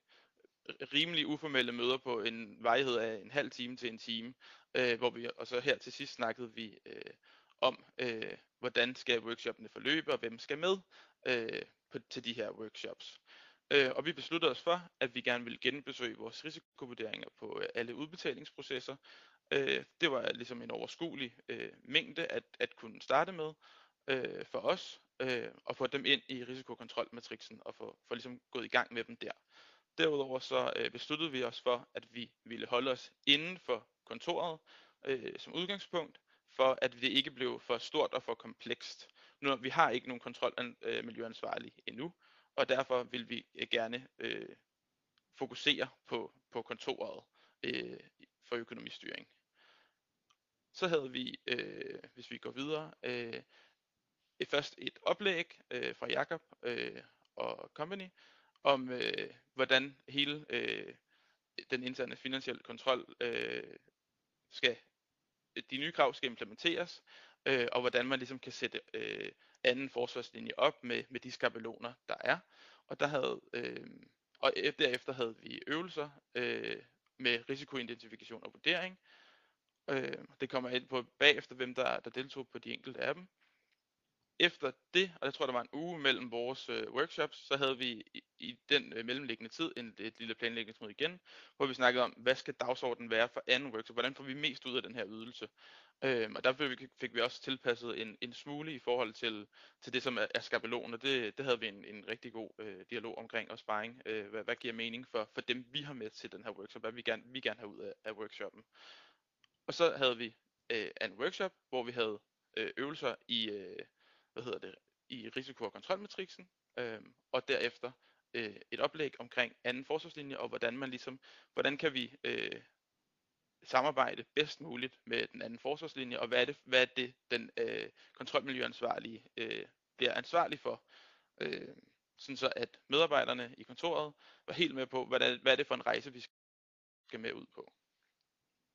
rimelig uformelle møder på en vejhed af en halv time til en time, øh, hvor vi, og så her til sidst snakkede vi øh, om, øh, hvordan skal workshoppene forløbe, og hvem skal med øh, på, til de her workshops. Øh, og vi besluttede os for, at vi gerne ville genbesøge vores risikovurderinger på øh, alle udbetalingsprocesser. Øh, det var ligesom en overskuelig øh, mængde at, at kunne starte med øh, for os, øh, og få dem ind i risikokontrolmatrixen, og få, få ligesom gået i gang med dem der. Derudover så øh, besluttede vi os for, at vi ville holde os inden for kontoret øh, som udgangspunkt, for at det ikke blev for stort og for komplekst. Nu, vi har ikke nogen kontrolmiljøansvarlig øh, endnu, og derfor vil vi øh, gerne øh, fokusere på, på kontoret øh, for økonomistyring. Så havde vi, øh, hvis vi går videre, øh, et først et oplæg øh, fra Jakob øh, og company om øh, hvordan hele øh, den interne finansielle kontrol øh, skal de nye krav skal implementeres, øh, og hvordan man ligesom kan sætte øh, anden forsvarslinje op med, med de skabeloner, der er. Og der havde, øh, og e, derefter havde vi øvelser øh, med risikoidentifikation og vurdering. Øh, det kommer ind på bagefter, hvem der, der deltog på de enkelte af dem efter det, og jeg tror, der var en uge mellem vores øh, workshops, så havde vi i, i den øh, mellemliggende tid en, et lille planlægningsmøde igen, hvor vi snakkede om, hvad skal dagsordenen være for anden workshop, hvordan får vi mest ud af den her ydelse. Øhm, og der fik, fik vi også tilpasset en, en smule i forhold til, til det, som er, er skabelon, og det, det havde vi en, en rigtig god øh, dialog omkring og sparring. Øh, hvad, hvad giver mening for, for dem, vi har med til den her workshop, hvad vi gerne, vi gerne have ud af, af workshoppen. Og så havde vi øh, en workshop, hvor vi havde øh, øvelser i... Øh, hvad hedder det, i risiko- og kontrolmatrixen, øh, og derefter øh, et oplæg omkring anden forsvarslinje, og hvordan man ligesom, hvordan kan vi øh, samarbejde bedst muligt med den anden forsvarslinje, og hvad er det, hvad er det den øh, kontrolmiljøansvarlige øh, bliver ansvarlig for, øh, sådan så at medarbejderne i kontoret var helt med på, hvad, er, hvad er det for en rejse, vi skal med ud på.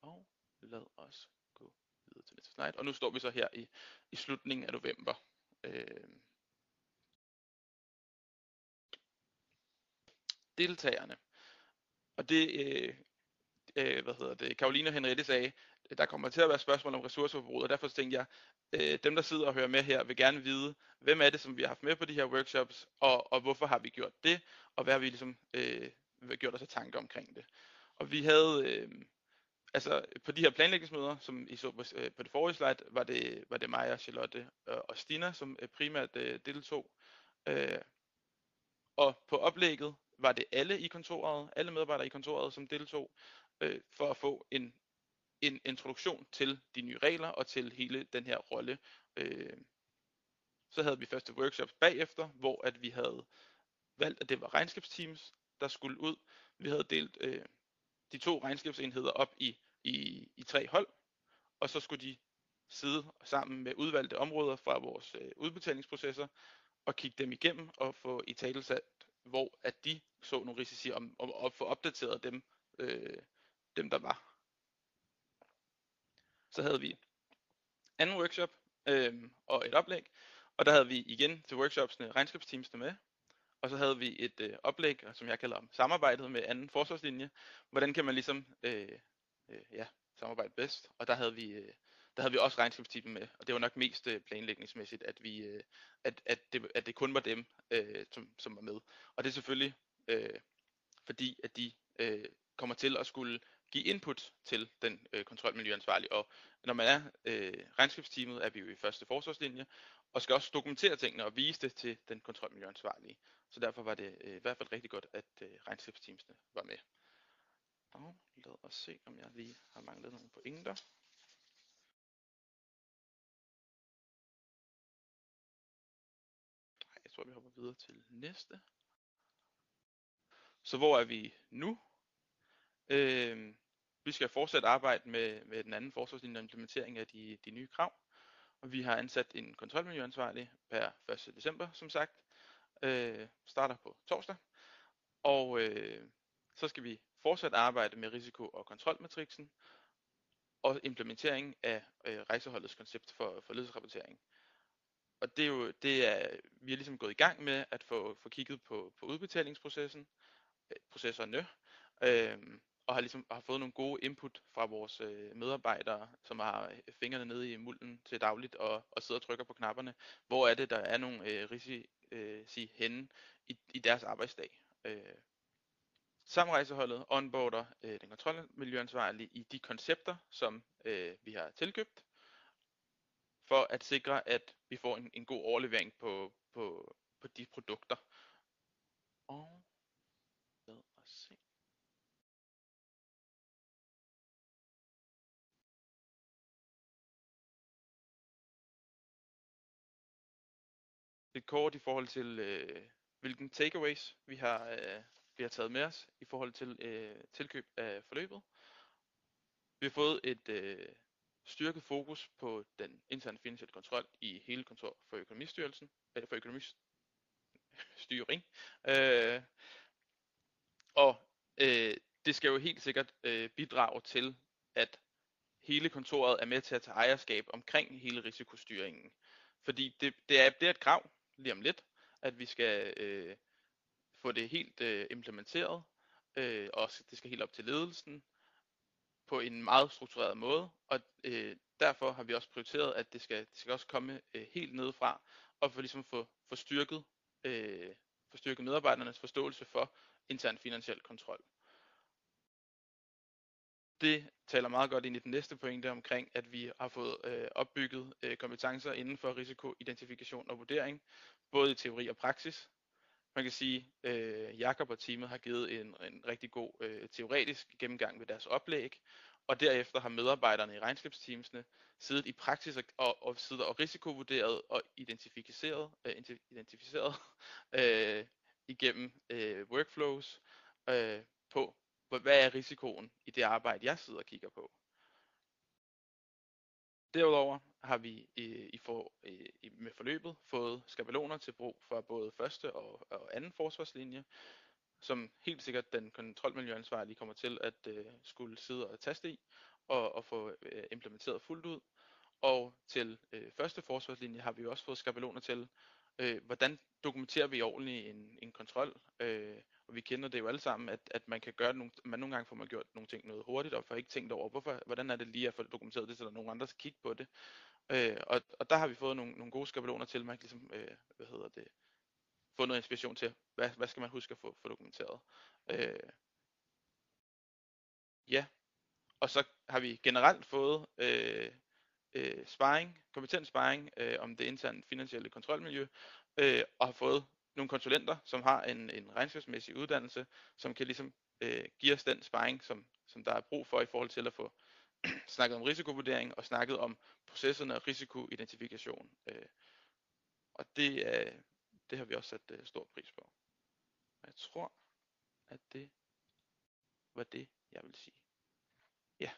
Og lad os gå videre til næste slide. Og nu står vi så her i, i slutningen af november. Øh, deltagerne. Og det, øh, øh, hvad hedder det, Karoline og Henriette sagde, der kommer til at være spørgsmål om ressourceforbrug, og derfor tænkte jeg, øh, dem der sidder og hører med her, vil gerne vide, hvem er det, som vi har haft med på de her workshops, og, og hvorfor har vi gjort det, og hvad har vi ligesom øh, gjort os af tanker omkring det. Og vi havde, øh, altså på de her planlægningsmøder, som I så på, øh, på det forrige slide, var det, var det mig og Charlotte og, og Stina, som øh, primært øh, deltog. Øh, og på oplægget var det alle i kontoret, alle medarbejdere i kontoret, som deltog, øh, for at få en, en introduktion til de nye regler og til hele den her rolle. Øh, så havde vi første workshops bagefter, hvor at vi havde valgt, at det var regnskabsteams, der skulle ud. Vi havde delt øh, de to regnskabsenheder op i, i, i tre hold, og så skulle de sidde sammen med udvalgte områder fra vores øh, udbetalingsprocesser og kigge dem igennem og få i talesat, hvor at de så nogle risici om, om at få opdateret dem, øh, dem der var. Så havde vi anden workshop øh, og et oplæg, og der havde vi igen til workshopsene regnskabsteamsene med, og så havde vi et øh, oplæg, som jeg kalder om samarbejdet med anden forsvarslinje. Hvordan kan man ligesom øh, øh, ja, samarbejde bedst? Og der havde vi øh, der havde vi også regnskabsteamet med, og det var nok mest øh, planlægningsmæssigt, at vi øh, at, at, det, at det kun var dem, øh, som, som var med. Og det er selvfølgelig øh, fordi, at de øh, kommer til at skulle give input til den øh, kontrolmiljøansvarlige. Og når man er øh, regnskabsteamet, er vi jo i første forsvarslinje, og skal også dokumentere tingene og vise det til den kontrolmiljøansvarlige. Så derfor var det øh, i hvert fald rigtig godt, at øh, regnskabsteamsene var med. Og lad os se, om jeg lige har manglet nogle pointer. Nej, jeg tror, vi hopper videre til næste. Så hvor er vi nu? Øh, vi skal fortsat arbejde med, med den anden forsvarslinje og implementering af de, de nye krav. Og vi har ansat en kontrolmiljøansvarlig per 1. december, som sagt. Øh, starter på torsdag. Og øh, så skal vi fortsat arbejde med risiko- og kontrolmatrixen og implementering af øh, rejseholdets koncept for, for ledelsesrapportering. Og det er jo, det er, vi er ligesom gået i gang med at få, få kigget på, på udbetalingsprocessen, øh, processerne, øh, og har ligesom har fået nogle gode input fra vores øh, medarbejdere, som har øh, fingrene nede i mulden til dagligt og, og sidder og trykker på knapperne. Hvor er det, der er nogle øh, risici øh, sige, henne i, i deres arbejdsdag? Øh, Samrejseholdet onboarder øh, den kontrolmiljøansvarlige i de koncepter, som øh, vi har tilkøbt, for at sikre, at vi får en, en god overlevering på, på, på de produkter. Og lidt kort i forhold til, øh, hvilken takeaways vi har, øh, vi har taget med os i forhold til øh, tilkøb af forløbet. Vi har fået et øh, styrket fokus på den interne finansielle kontrol i hele kontor for økonomistyrelsen, eller for økonomistyring. Øh, og øh, det skal jo helt sikkert øh, bidrage til, at hele kontoret er med til at tage ejerskab omkring hele risikostyringen. Fordi det, det, er, det er et krav, lige om lidt, at vi skal øh, få det helt øh, implementeret, øh, og det skal helt op til ledelsen på en meget struktureret måde, og øh, derfor har vi også prioriteret, at det skal, det skal også komme øh, helt nedefra, og for ligesom få, få styrket, øh, få styrket medarbejdernes forståelse for intern finansiel kontrol det taler meget godt ind i den næste pointe omkring, at vi har fået øh, opbygget øh, kompetencer inden for risikoidentifikation og vurdering, både i teori og praksis. Man kan sige, at øh, Jakob og teamet har givet en, en rigtig god øh, teoretisk gennemgang ved deres oplæg, og derefter har medarbejderne i regnskabsteamsene siddet i praksis og, og, og siddet og risikovurderet og identificeret, øh, identificeret øh, igennem øh, workflows øh, på, hvad er risikoen i det arbejde, jeg sidder og kigger på. Derudover har vi i, i for, øh, i, med forløbet fået skabeloner til brug for både første og, og anden forsvarslinje, som helt sikkert den kontrolmiljøansvarlige kommer til at øh, skulle sidde og taste i og, og få øh, implementeret fuldt ud. Og til øh, første forsvarslinje har vi også fået skabeloner til, øh, hvordan dokumenterer vi ordentligt en, en kontrol, øh, og vi kender det jo alle sammen, at, at man kan gøre nogle, man nogle gange får man gjort nogle ting noget hurtigt, og får ikke tænkt over, hvorfor, hvordan er det lige at få dokumenteret det, så der er nogen andre, der skal kigge på det. Øh, og, og der har vi fået nogle, nogle gode skabeloner til, man kan ligesom, øh, hvad hedder det, få noget inspiration til, hvad, hvad skal man huske at få, få dokumenteret. Øh, Ja. Og så har vi generelt fået øh, øh, sparring, kompetent sparring øh, om det interne finansielle kontrolmiljø, øh, og har fået nogle konsulenter, som har en, en regnskabsmæssig uddannelse, som kan ligesom øh, give os den sparring, som, som der er brug for i forhold til at få snakket om risikovurdering og snakket om processerne og risikoidentifikation. Øh, og det, øh, det har vi også sat øh, stor pris på. Jeg tror, at det var det, jeg vil sige. Ja.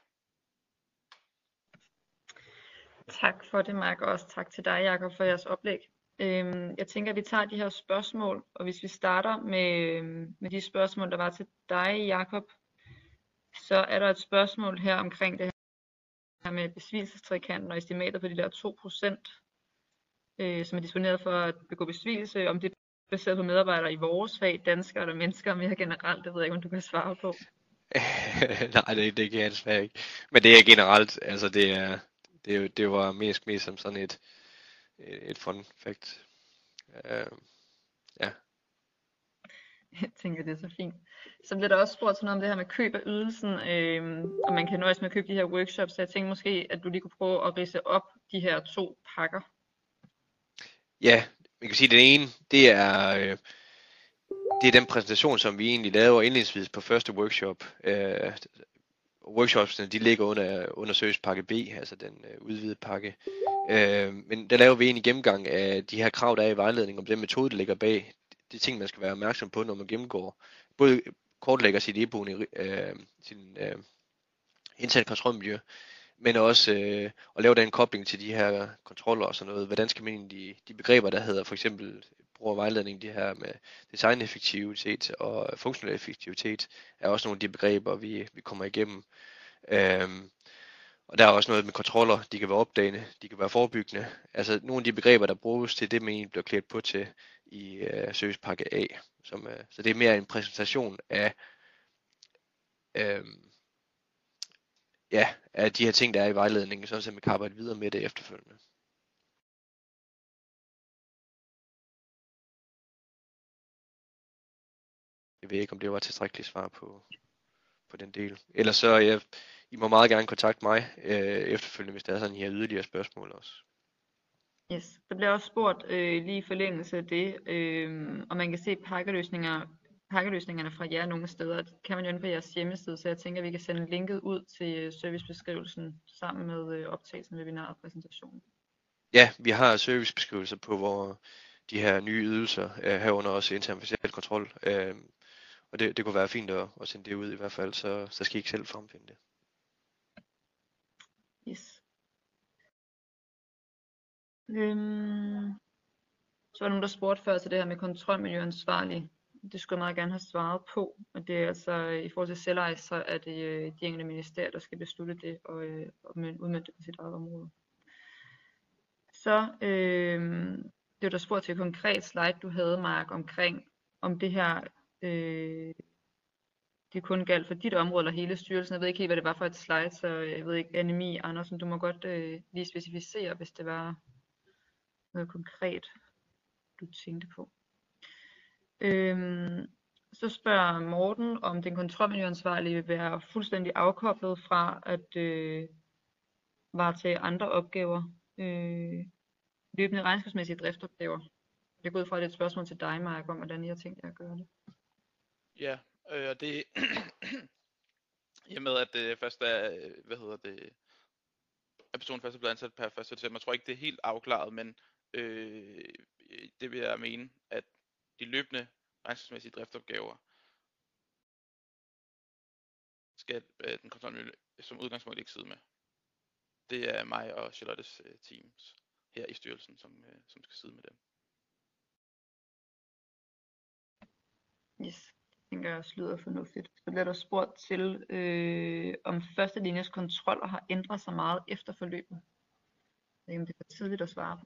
Tak for det, Mark, og også tak til dig, Jakob, for jeres oplæg. Øhm, jeg tænker, at vi tager de her spørgsmål, og hvis vi starter med, øhm, med de spørgsmål, der var til dig, Jakob, så er der et spørgsmål her omkring det her med besvigelsestrikanten og estimatet på de der 2%, øh, som er disponeret for at begå besvigelse, om det er baseret på medarbejdere i vores fag, danskere eller mennesker mere generelt, det ved jeg ikke, om du kan svare på. Nej, det, det kan jeg desværre ikke. Men det er generelt, altså det er, det, det var mest, mest som sådan et, et fun fact. Uh, ja. Jeg tænker, det er så fint. Så bliver der også spurgt til noget om det her med køb af ydelsen, øh, og man kan nøjes med at købe de her workshops, så jeg tænker måske, at du lige kunne prøve at rise op de her to pakker. Ja, man kan sige, at den ene, det er, øh, det er den præsentation, som vi egentlig laver indledningsvis på første workshop. Øh, workshopsene, de ligger under, under servicepakke B, altså den øh, udvidede pakke. Øh, men der laver vi en gennemgang af de her krav, der er i vejledningen, om den metode, der ligger bag. De ting, man skal være opmærksom på, når man gennemgår. Både kortlægger sit e øh, sin øh, interne kontrolmiljø, men også øh, at lave den kobling til de her kontroller og sådan noget. Hvordan skal man egentlig, de begreber, der hedder for eksempel bruger vejledning, de her med designeffektivitet og funktionel effektivitet, er også nogle af de begreber, vi, vi kommer igennem. Øhm, og der er også noget med kontroller, de kan være opdagende, de kan være forebyggende. Altså nogle af de begreber, der bruges til det, man egentlig bliver klædt på til i øh, servicepakke A. Som, øh, så det er mere en præsentation af, øh, ja, af de her ting, der er i vejledningen, sådan at man kan arbejde videre med det efterfølgende. Jeg ved ikke, om det var tilstrækkeligt svar på, på den del. Ellers så, ja, I må meget gerne kontakte mig øh, efterfølgende, hvis der er sådan her yderligere spørgsmål også. Yes, der bliver også spurgt øh, lige i forlængelse af det, øh, og man kan se pakkeløsninger, pakkeløsningerne fra jer nogle steder. Det kan man jo inde på jeres hjemmeside, så jeg tænker, at vi kan sende linket ud til øh, servicebeskrivelsen sammen med øh, optagelsen af webinaret og præsentationen. Ja, vi har servicebeskrivelser på, hvor de her nye ydelser, øh, herunder også intern kontrol, øh, og det, det kunne være fint at, at sende det ud i hvert fald, så, så skal I ikke selv fremfinde det. Yes. Øhm, så var der nogen, der spurgte før til det her med kontrolmiljøansvarlig. Det skulle jeg meget gerne have svaret på. Og det er altså øh, i forhold til selveje, så er det øh, de enkelte ministerier, der skal beslutte det og, øh, og udmønte det på sit eget område. Så øh, det var der spurgt til et konkret slide, du havde, Mark, omkring om det her øh, det kun galt for dit område eller hele styrelsen. Jeg ved ikke helt, hvad det var for et slide, så jeg ved ikke, Anemi Andersen, du må godt øh, lige specificere, hvis det var noget konkret, du tænkte på. Øhm, så spørger Morten, om den kontrolmiljøansvarlige vil være fuldstændig afkoblet fra at øh, varetage andre opgaver, øh, løbende regnskabsmæssige driftopgaver. Det går ud fra, at det er et spørgsmål til dig, Mark, om hvordan I har tænkt jer at gøre det. Ja, øh, og det i og med at øh, det først er, øh, hvad hedder det, at personen først er blevet ansat per 1. december. Jeg tror ikke, det er helt afklaret, men øh, det vil jeg mene, at de løbende regnskabsmæssige driftsopgaver skal øh, den kontrolmiljø som udgangspunkt ikke sidde med. Det er mig og Charlottes øh, teams her i styrelsen, som, øh, som skal sidde med dem. Yes tænker jeg også lyder fornuftigt. Så bliver der spurgt til, øh, om første linjes kontroller har ændret sig meget efter forløbet. Jeg ved om det er for tidligt at svare på.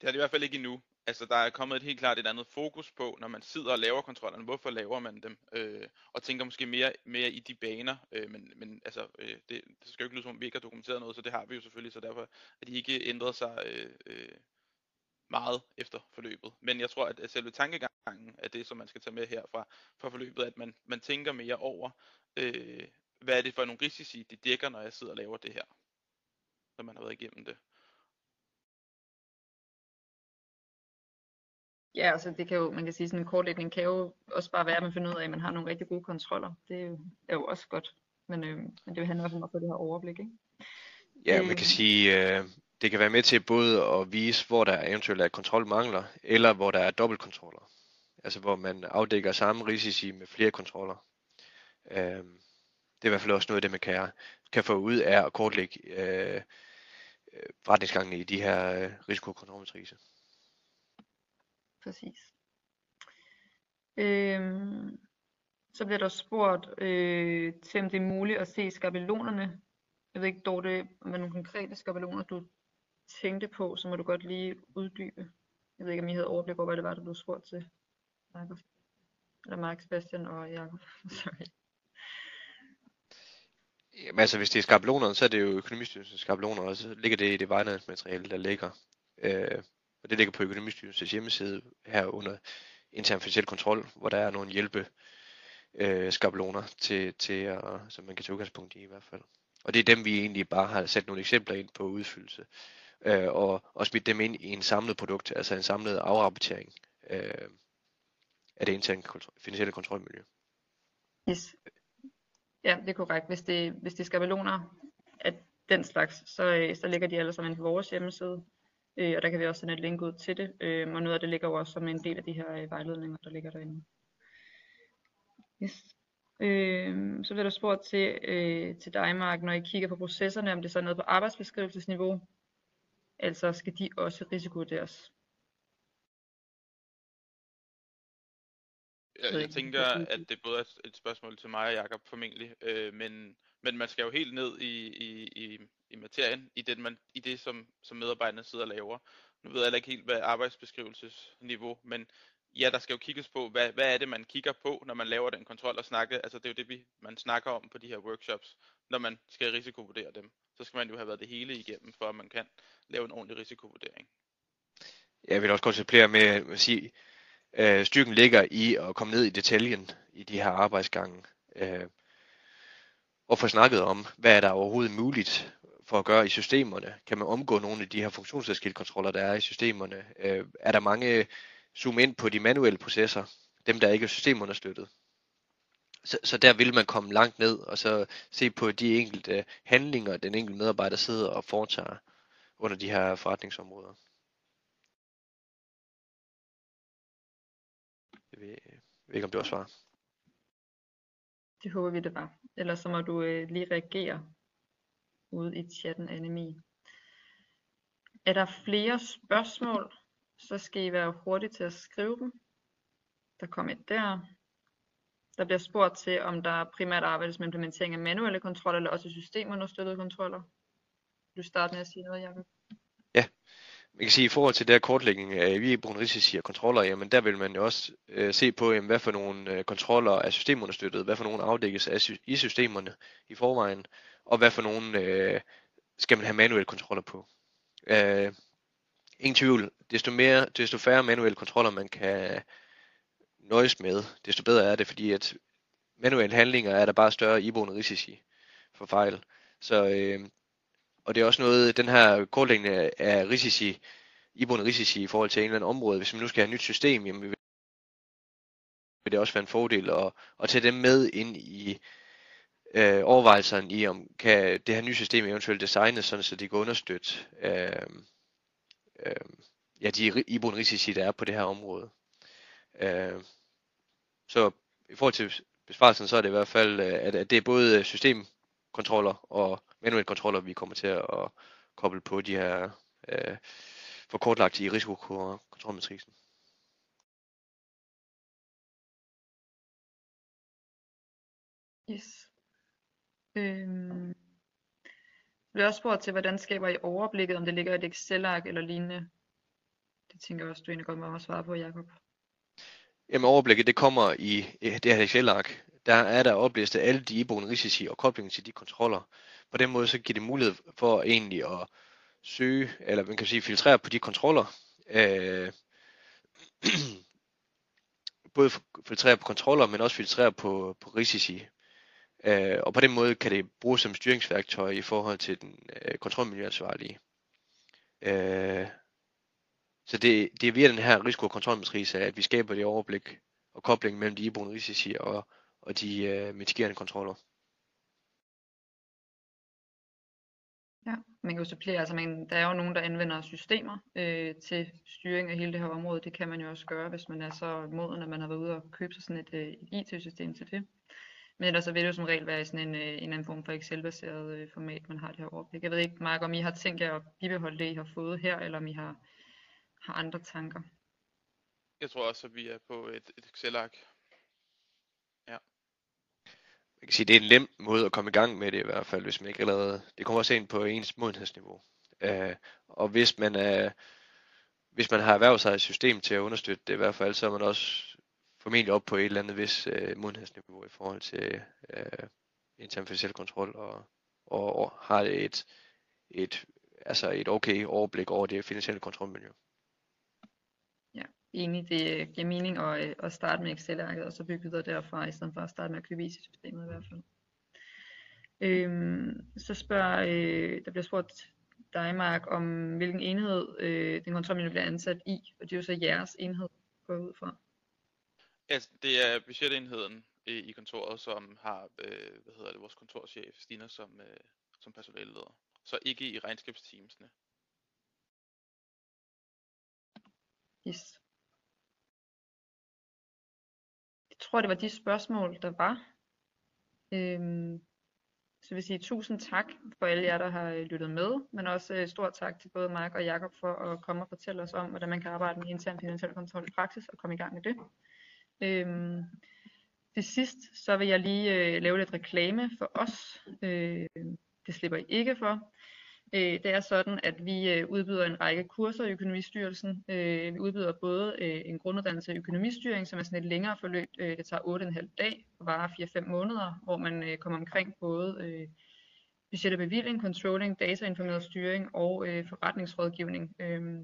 Det har det i hvert fald ikke endnu. Altså, der er kommet et helt klart et andet fokus på, når man sidder og laver kontrollerne. Hvorfor laver man dem? Øh, og tænker måske mere, mere i de baner. Øh, men, men altså, øh, det, det skal jo ikke lyde som om, vi ikke har dokumenteret noget, så det har vi jo selvfølgelig. Så derfor er de ikke ændret sig øh, øh, meget efter forløbet. Men jeg tror, at selve tankegangen er det, som man skal tage med her fra, fra forløbet, at man, man tænker mere over, øh, hvad er det for nogle risici, de dækker, når jeg sidder og laver det her, når man har været igennem det. Ja, altså det kan jo, man kan sige, sådan en kortlægning kan jo også bare være, at man finder ud af, at man har nogle rigtig gode kontroller. Det er jo, er jo også godt. Men, øh, men det handler også om at få det her overblik, ikke? Ja, man kan Øh. sige, øh, det kan være med til både at vise, hvor der eventuelt er kontrolmangler, eller hvor der er dobbeltkontroller. Altså hvor man afdækker samme risici med flere kontroller. Øh, det er i hvert fald også noget af det, man kan, kan få ud af at kortlægge øh, øh retningsgangene i de her øh, risikokontrolmatricer. Præcis. Øhm, så bliver der spurgt øh, til, om det er muligt at se skabelonerne. Jeg ved ikke, Dorte, om der er nogle konkrete skabeloner, du tænkte på, så må du godt lige uddybe. Jeg ved ikke, om I havde overblik over, hvad det var, du blev spurgt til. Jacob. Eller Mark, Sebastian og Jacob. Sorry. Jamen altså, hvis det er skabelonerne, så er det jo økonomistyrelsens skabeloner, og så ligger det i det vejledningsmateriale, der ligger. Øh, og det ligger på økonomistyrelsens hjemmeside her under intern finansiel kontrol, hvor der er nogle hjælpe øh, skabeloner til, til at, som man kan tage udgangspunkt i i hvert fald. Og det er dem, vi egentlig bare har sat nogle eksempler ind på udfyldelse. Øh, og, og smidt dem ind i en samlet produkt, altså en samlet afrapportering øh, af det interne kontrol, finansielle kontrolmiljø. Yes. Ja, det er korrekt. Hvis det, hvis det er skabeloner af den slags, så, øh, så ligger de alle sammen på vores hjemmeside. Øh, og der kan vi også sende et link ud til det. Øh, og noget af det ligger jo også som en del af de her øh, vejledninger, der ligger derinde. Yes. Øh, så bliver der spurgt til, øh, til dig, Mark, når I kigger på processerne, om det så er noget på arbejdsbeskrivelsesniveau. Altså skal de også risikovurderes? Jeg, jeg tænker, at det både er et- spørgsmål til mig og Jakob formentlig, øh, men, men man skal jo helt ned i, i, i, i materien, i det, man, i det som, som medarbejderne sidder og laver. Nu ved jeg heller ikke helt, hvad arbejdsbeskrivelsesniveau, men ja, der skal jo kigges på, hvad, hvad er det, man kigger på, når man laver den kontrol og snakke. Altså det er jo det, vi, man snakker om på de her workshops, når man skal risikovurdere dem. Så skal man jo have været det hele igennem, for at man kan lave en ordentlig risikovurdering. Jeg vil også godt supplere med at sige, øh, styrken ligger i at komme ned i detaljen i de her arbejdsgange. Øh, og få snakket om, hvad er der overhovedet muligt for at gøre i systemerne? Kan man omgå nogle af de her funktionsadskiltkontroller, der er i systemerne? Øh, er der mange zoom ind på de manuelle processer, dem der ikke er systemunderstøttet? Så, så der vil man komme langt ned og så se på de enkelte handlinger, den enkelte medarbejder sidder og foretager under de her forretningsområder. Jeg ved, jeg ved ikke, om det var svar. Det håber vi, det var. Ellers så må du øh, lige reagere ude i chatten, Annemie. Er der flere spørgsmål, så skal I være hurtige til at skrive dem. Der kom et der. Der bliver spurgt til, om der primært arbejdes med implementering af manuelle kontroller, eller også systemunderstøttede kontroller. Vil du starte med at sige noget, Jacob? Man kan sige, at i forhold til der kortlægning øh, af virkebrugende risici og kontroller, jamen der vil man jo også øh, se på, jamen, hvad for nogle øh, kontroller er systemunderstøttet, hvad for nogle afdækkes af, sy- i systemerne i forvejen, og hvad for nogle øh, skal man have manuelle kontroller på. Øh, ingen tvivl, desto, mere, desto færre manuelle kontroller man kan nøjes med, desto bedre er det, fordi at manuelle handlinger er der bare større iboende risici for fejl. Så øh, og det er også noget, den her kortlægning af risici, iboende risici i forhold til en eller anden område, hvis man nu skal have et nyt system, jamen vil det også være en fordel at, at tage dem med ind i øh, overvejelserne i, om kan det her nye system eventuelt designes, sådan så det kan understøtte øh, øh, ja, de iboende risici, der er på det her område. Øh, så i forhold til besvarelsen, så er det i hvert fald, øh, at, at det er både systemkontroller og manuelle kontroller, vi kommer til at koble på de her øh, for kortlagt i risikokontrolmatrisen. Yes. Øhm. Jeg bliver også spurgt til, hvordan skaber I overblikket, om det ligger i et Excel-ark eller lignende. Det tænker jeg også, du egentlig godt må svare på, Jacob. Jamen overblikket, det kommer i det her Excel-ark. Der er der oplistet alle de iboende risici og koblingen til de kontroller. På den måde så giver det mulighed for egentlig at søge, eller man kan sige filtrere på de kontroller. Øh, både filtrere på kontroller, men også filtrere på, på risici. Øh, og på den måde kan det bruges som styringsværktøj i forhold til den øh, kontrolmiljøansvarlige. Øh, så det, det er via den her risiko- og kontrolmatrice, at vi skaber det overblik og kobling mellem de iboende risici og, og de øh, mitigerende kontroller. Ja, man kan jo supplere, altså man, der er jo nogen, der anvender systemer øh, til styring af hele det her område. Det kan man jo også gøre, hvis man er så moden, at man har været ude og købe sig sådan et, øh, et IT-system til det. Men ellers så vil det jo som regel være i sådan en, øh, en anden form for Excel-baseret øh, format, man har det her overblik. Jeg ved ikke, Mark, om I har tænkt jer at bibeholde det, I har fået her, eller om I har, har andre tanker. Jeg tror også, at vi er på et, et Excel-ark. Man kan sige, det er en lem måde at komme i gang med det i hvert fald, hvis man ikke allerede... Det kommer også ind på ens modenhedsniveau. Øh, og hvis man er, hvis man har erhvervet sig et system til at understøtte det i hvert fald, så er man også formentlig op på et eller andet vis øh, modenhedsniveau i forhold til øh, intern finansiel kontrol og, og, og har et, et, altså et okay overblik over det finansielle kontrolmiljø. Enig, det øh, giver mening at, øh, at starte med Excel-arket og så bygge videre derfra, i stedet for at starte med at købe IT-systemet i hvert fald. Øhm, så spørger, øh, der bliver spurgt dig, Mark, om hvilken enhed øh, den kontrolmiljø bliver ansat i, og det er jo så jeres enhed, går ud fra. Altså, det er budgetenheden i, i kontoret, som har, øh, hvad hedder det, vores kontorchef, Stina, som, øh, som personaleleder. Så ikke i regnskabsteamsene. Yes. Jeg tror, det var de spørgsmål, der var. Øhm, så jeg vil sige tusind tak for alle jer, der har øh, lyttet med, men også øh, stor tak til både Mark og Jakob for at komme og fortælle os om, hvordan man kan arbejde med intern finansiel kontrol i praksis og komme i gang med det. Øhm, til sidst, så vil jeg lige øh, lave lidt reklame for os. Øh, det slipper I ikke for. Øh, det er sådan, at vi øh, udbyder en række kurser i Økonomistyrelsen. Øh, vi udbyder både øh, en grunduddannelse i økonomistyring, som er sådan et længere forløb. Øh, det tager 8,5 dag og varer 4-5 måneder, hvor man øh, kommer omkring både øh, budget og bevilling, controlling, datainformeret styring og øh, forretningsrådgivning. Øh,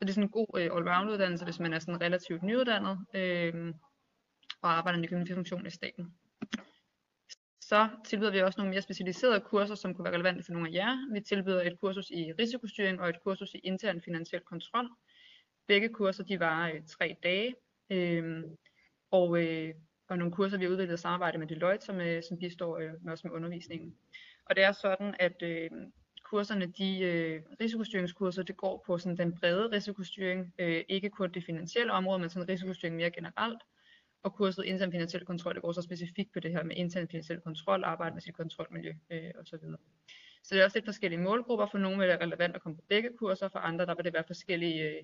så det er sådan en god øh, allround uddannelse, hvis man er sådan relativt nyuddannet øh, og arbejder i en økonomifunktion i staten. Så tilbyder vi også nogle mere specialiserede kurser, som kunne være relevante for nogle af jer. Vi tilbyder et kursus i risikostyring og et kursus i intern finansiel kontrol. Begge kurser de varer øh, tre dage. Øh, og, øh, og nogle kurser, vi har udviklet i samarbejde med Deloitte, som, øh, som bistår øh, med os med undervisningen. Og det er sådan, at øh, kurserne, de øh, risikostyringskurser, det går på sådan den brede risikostyring, øh, ikke kun det finansielle område, men sådan risikostyring mere generelt og kurset intern finansiel kontrol, det går så specifikt på det her med intern finansiel kontrol, arbejde med sit kontrolmiljø øh, osv. Så det er også lidt forskellige målgrupper. For nogle vil det være relevant at komme på begge kurser, for andre der vil det være forskellige øh,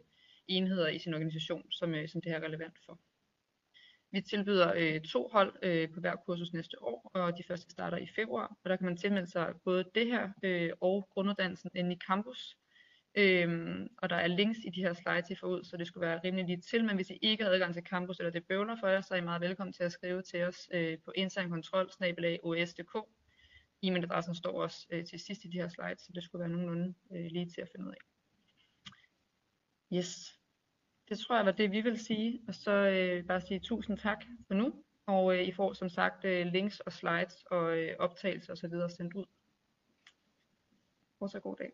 enheder i sin organisation, som, øh, som det her er relevant for. Vi tilbyder øh, to hold øh, på hver kursus næste år, og de første starter i februar. Og der kan man tilmelde sig både det her øh, og grunduddannelsen inde i campus. Øhm, og der er links i de her slides, I får ud, så det skulle være rimelig lige til. Men hvis I ikke har adgang til campus, eller det bøvler for jer, så er I meget velkommen til at skrive til os øh, på internkontrol os.dk. E-mailadressen står også øh, til sidst i de her slides, så det skulle være nogenlunde øh, lige til at finde ud af. Yes. Det tror jeg var det, vi vil sige. Og så øh, bare sige tusind tak for nu. Og øh, I får som sagt øh, links og slides og øh, optagelser osv. sendt ud. Fortsat god dag.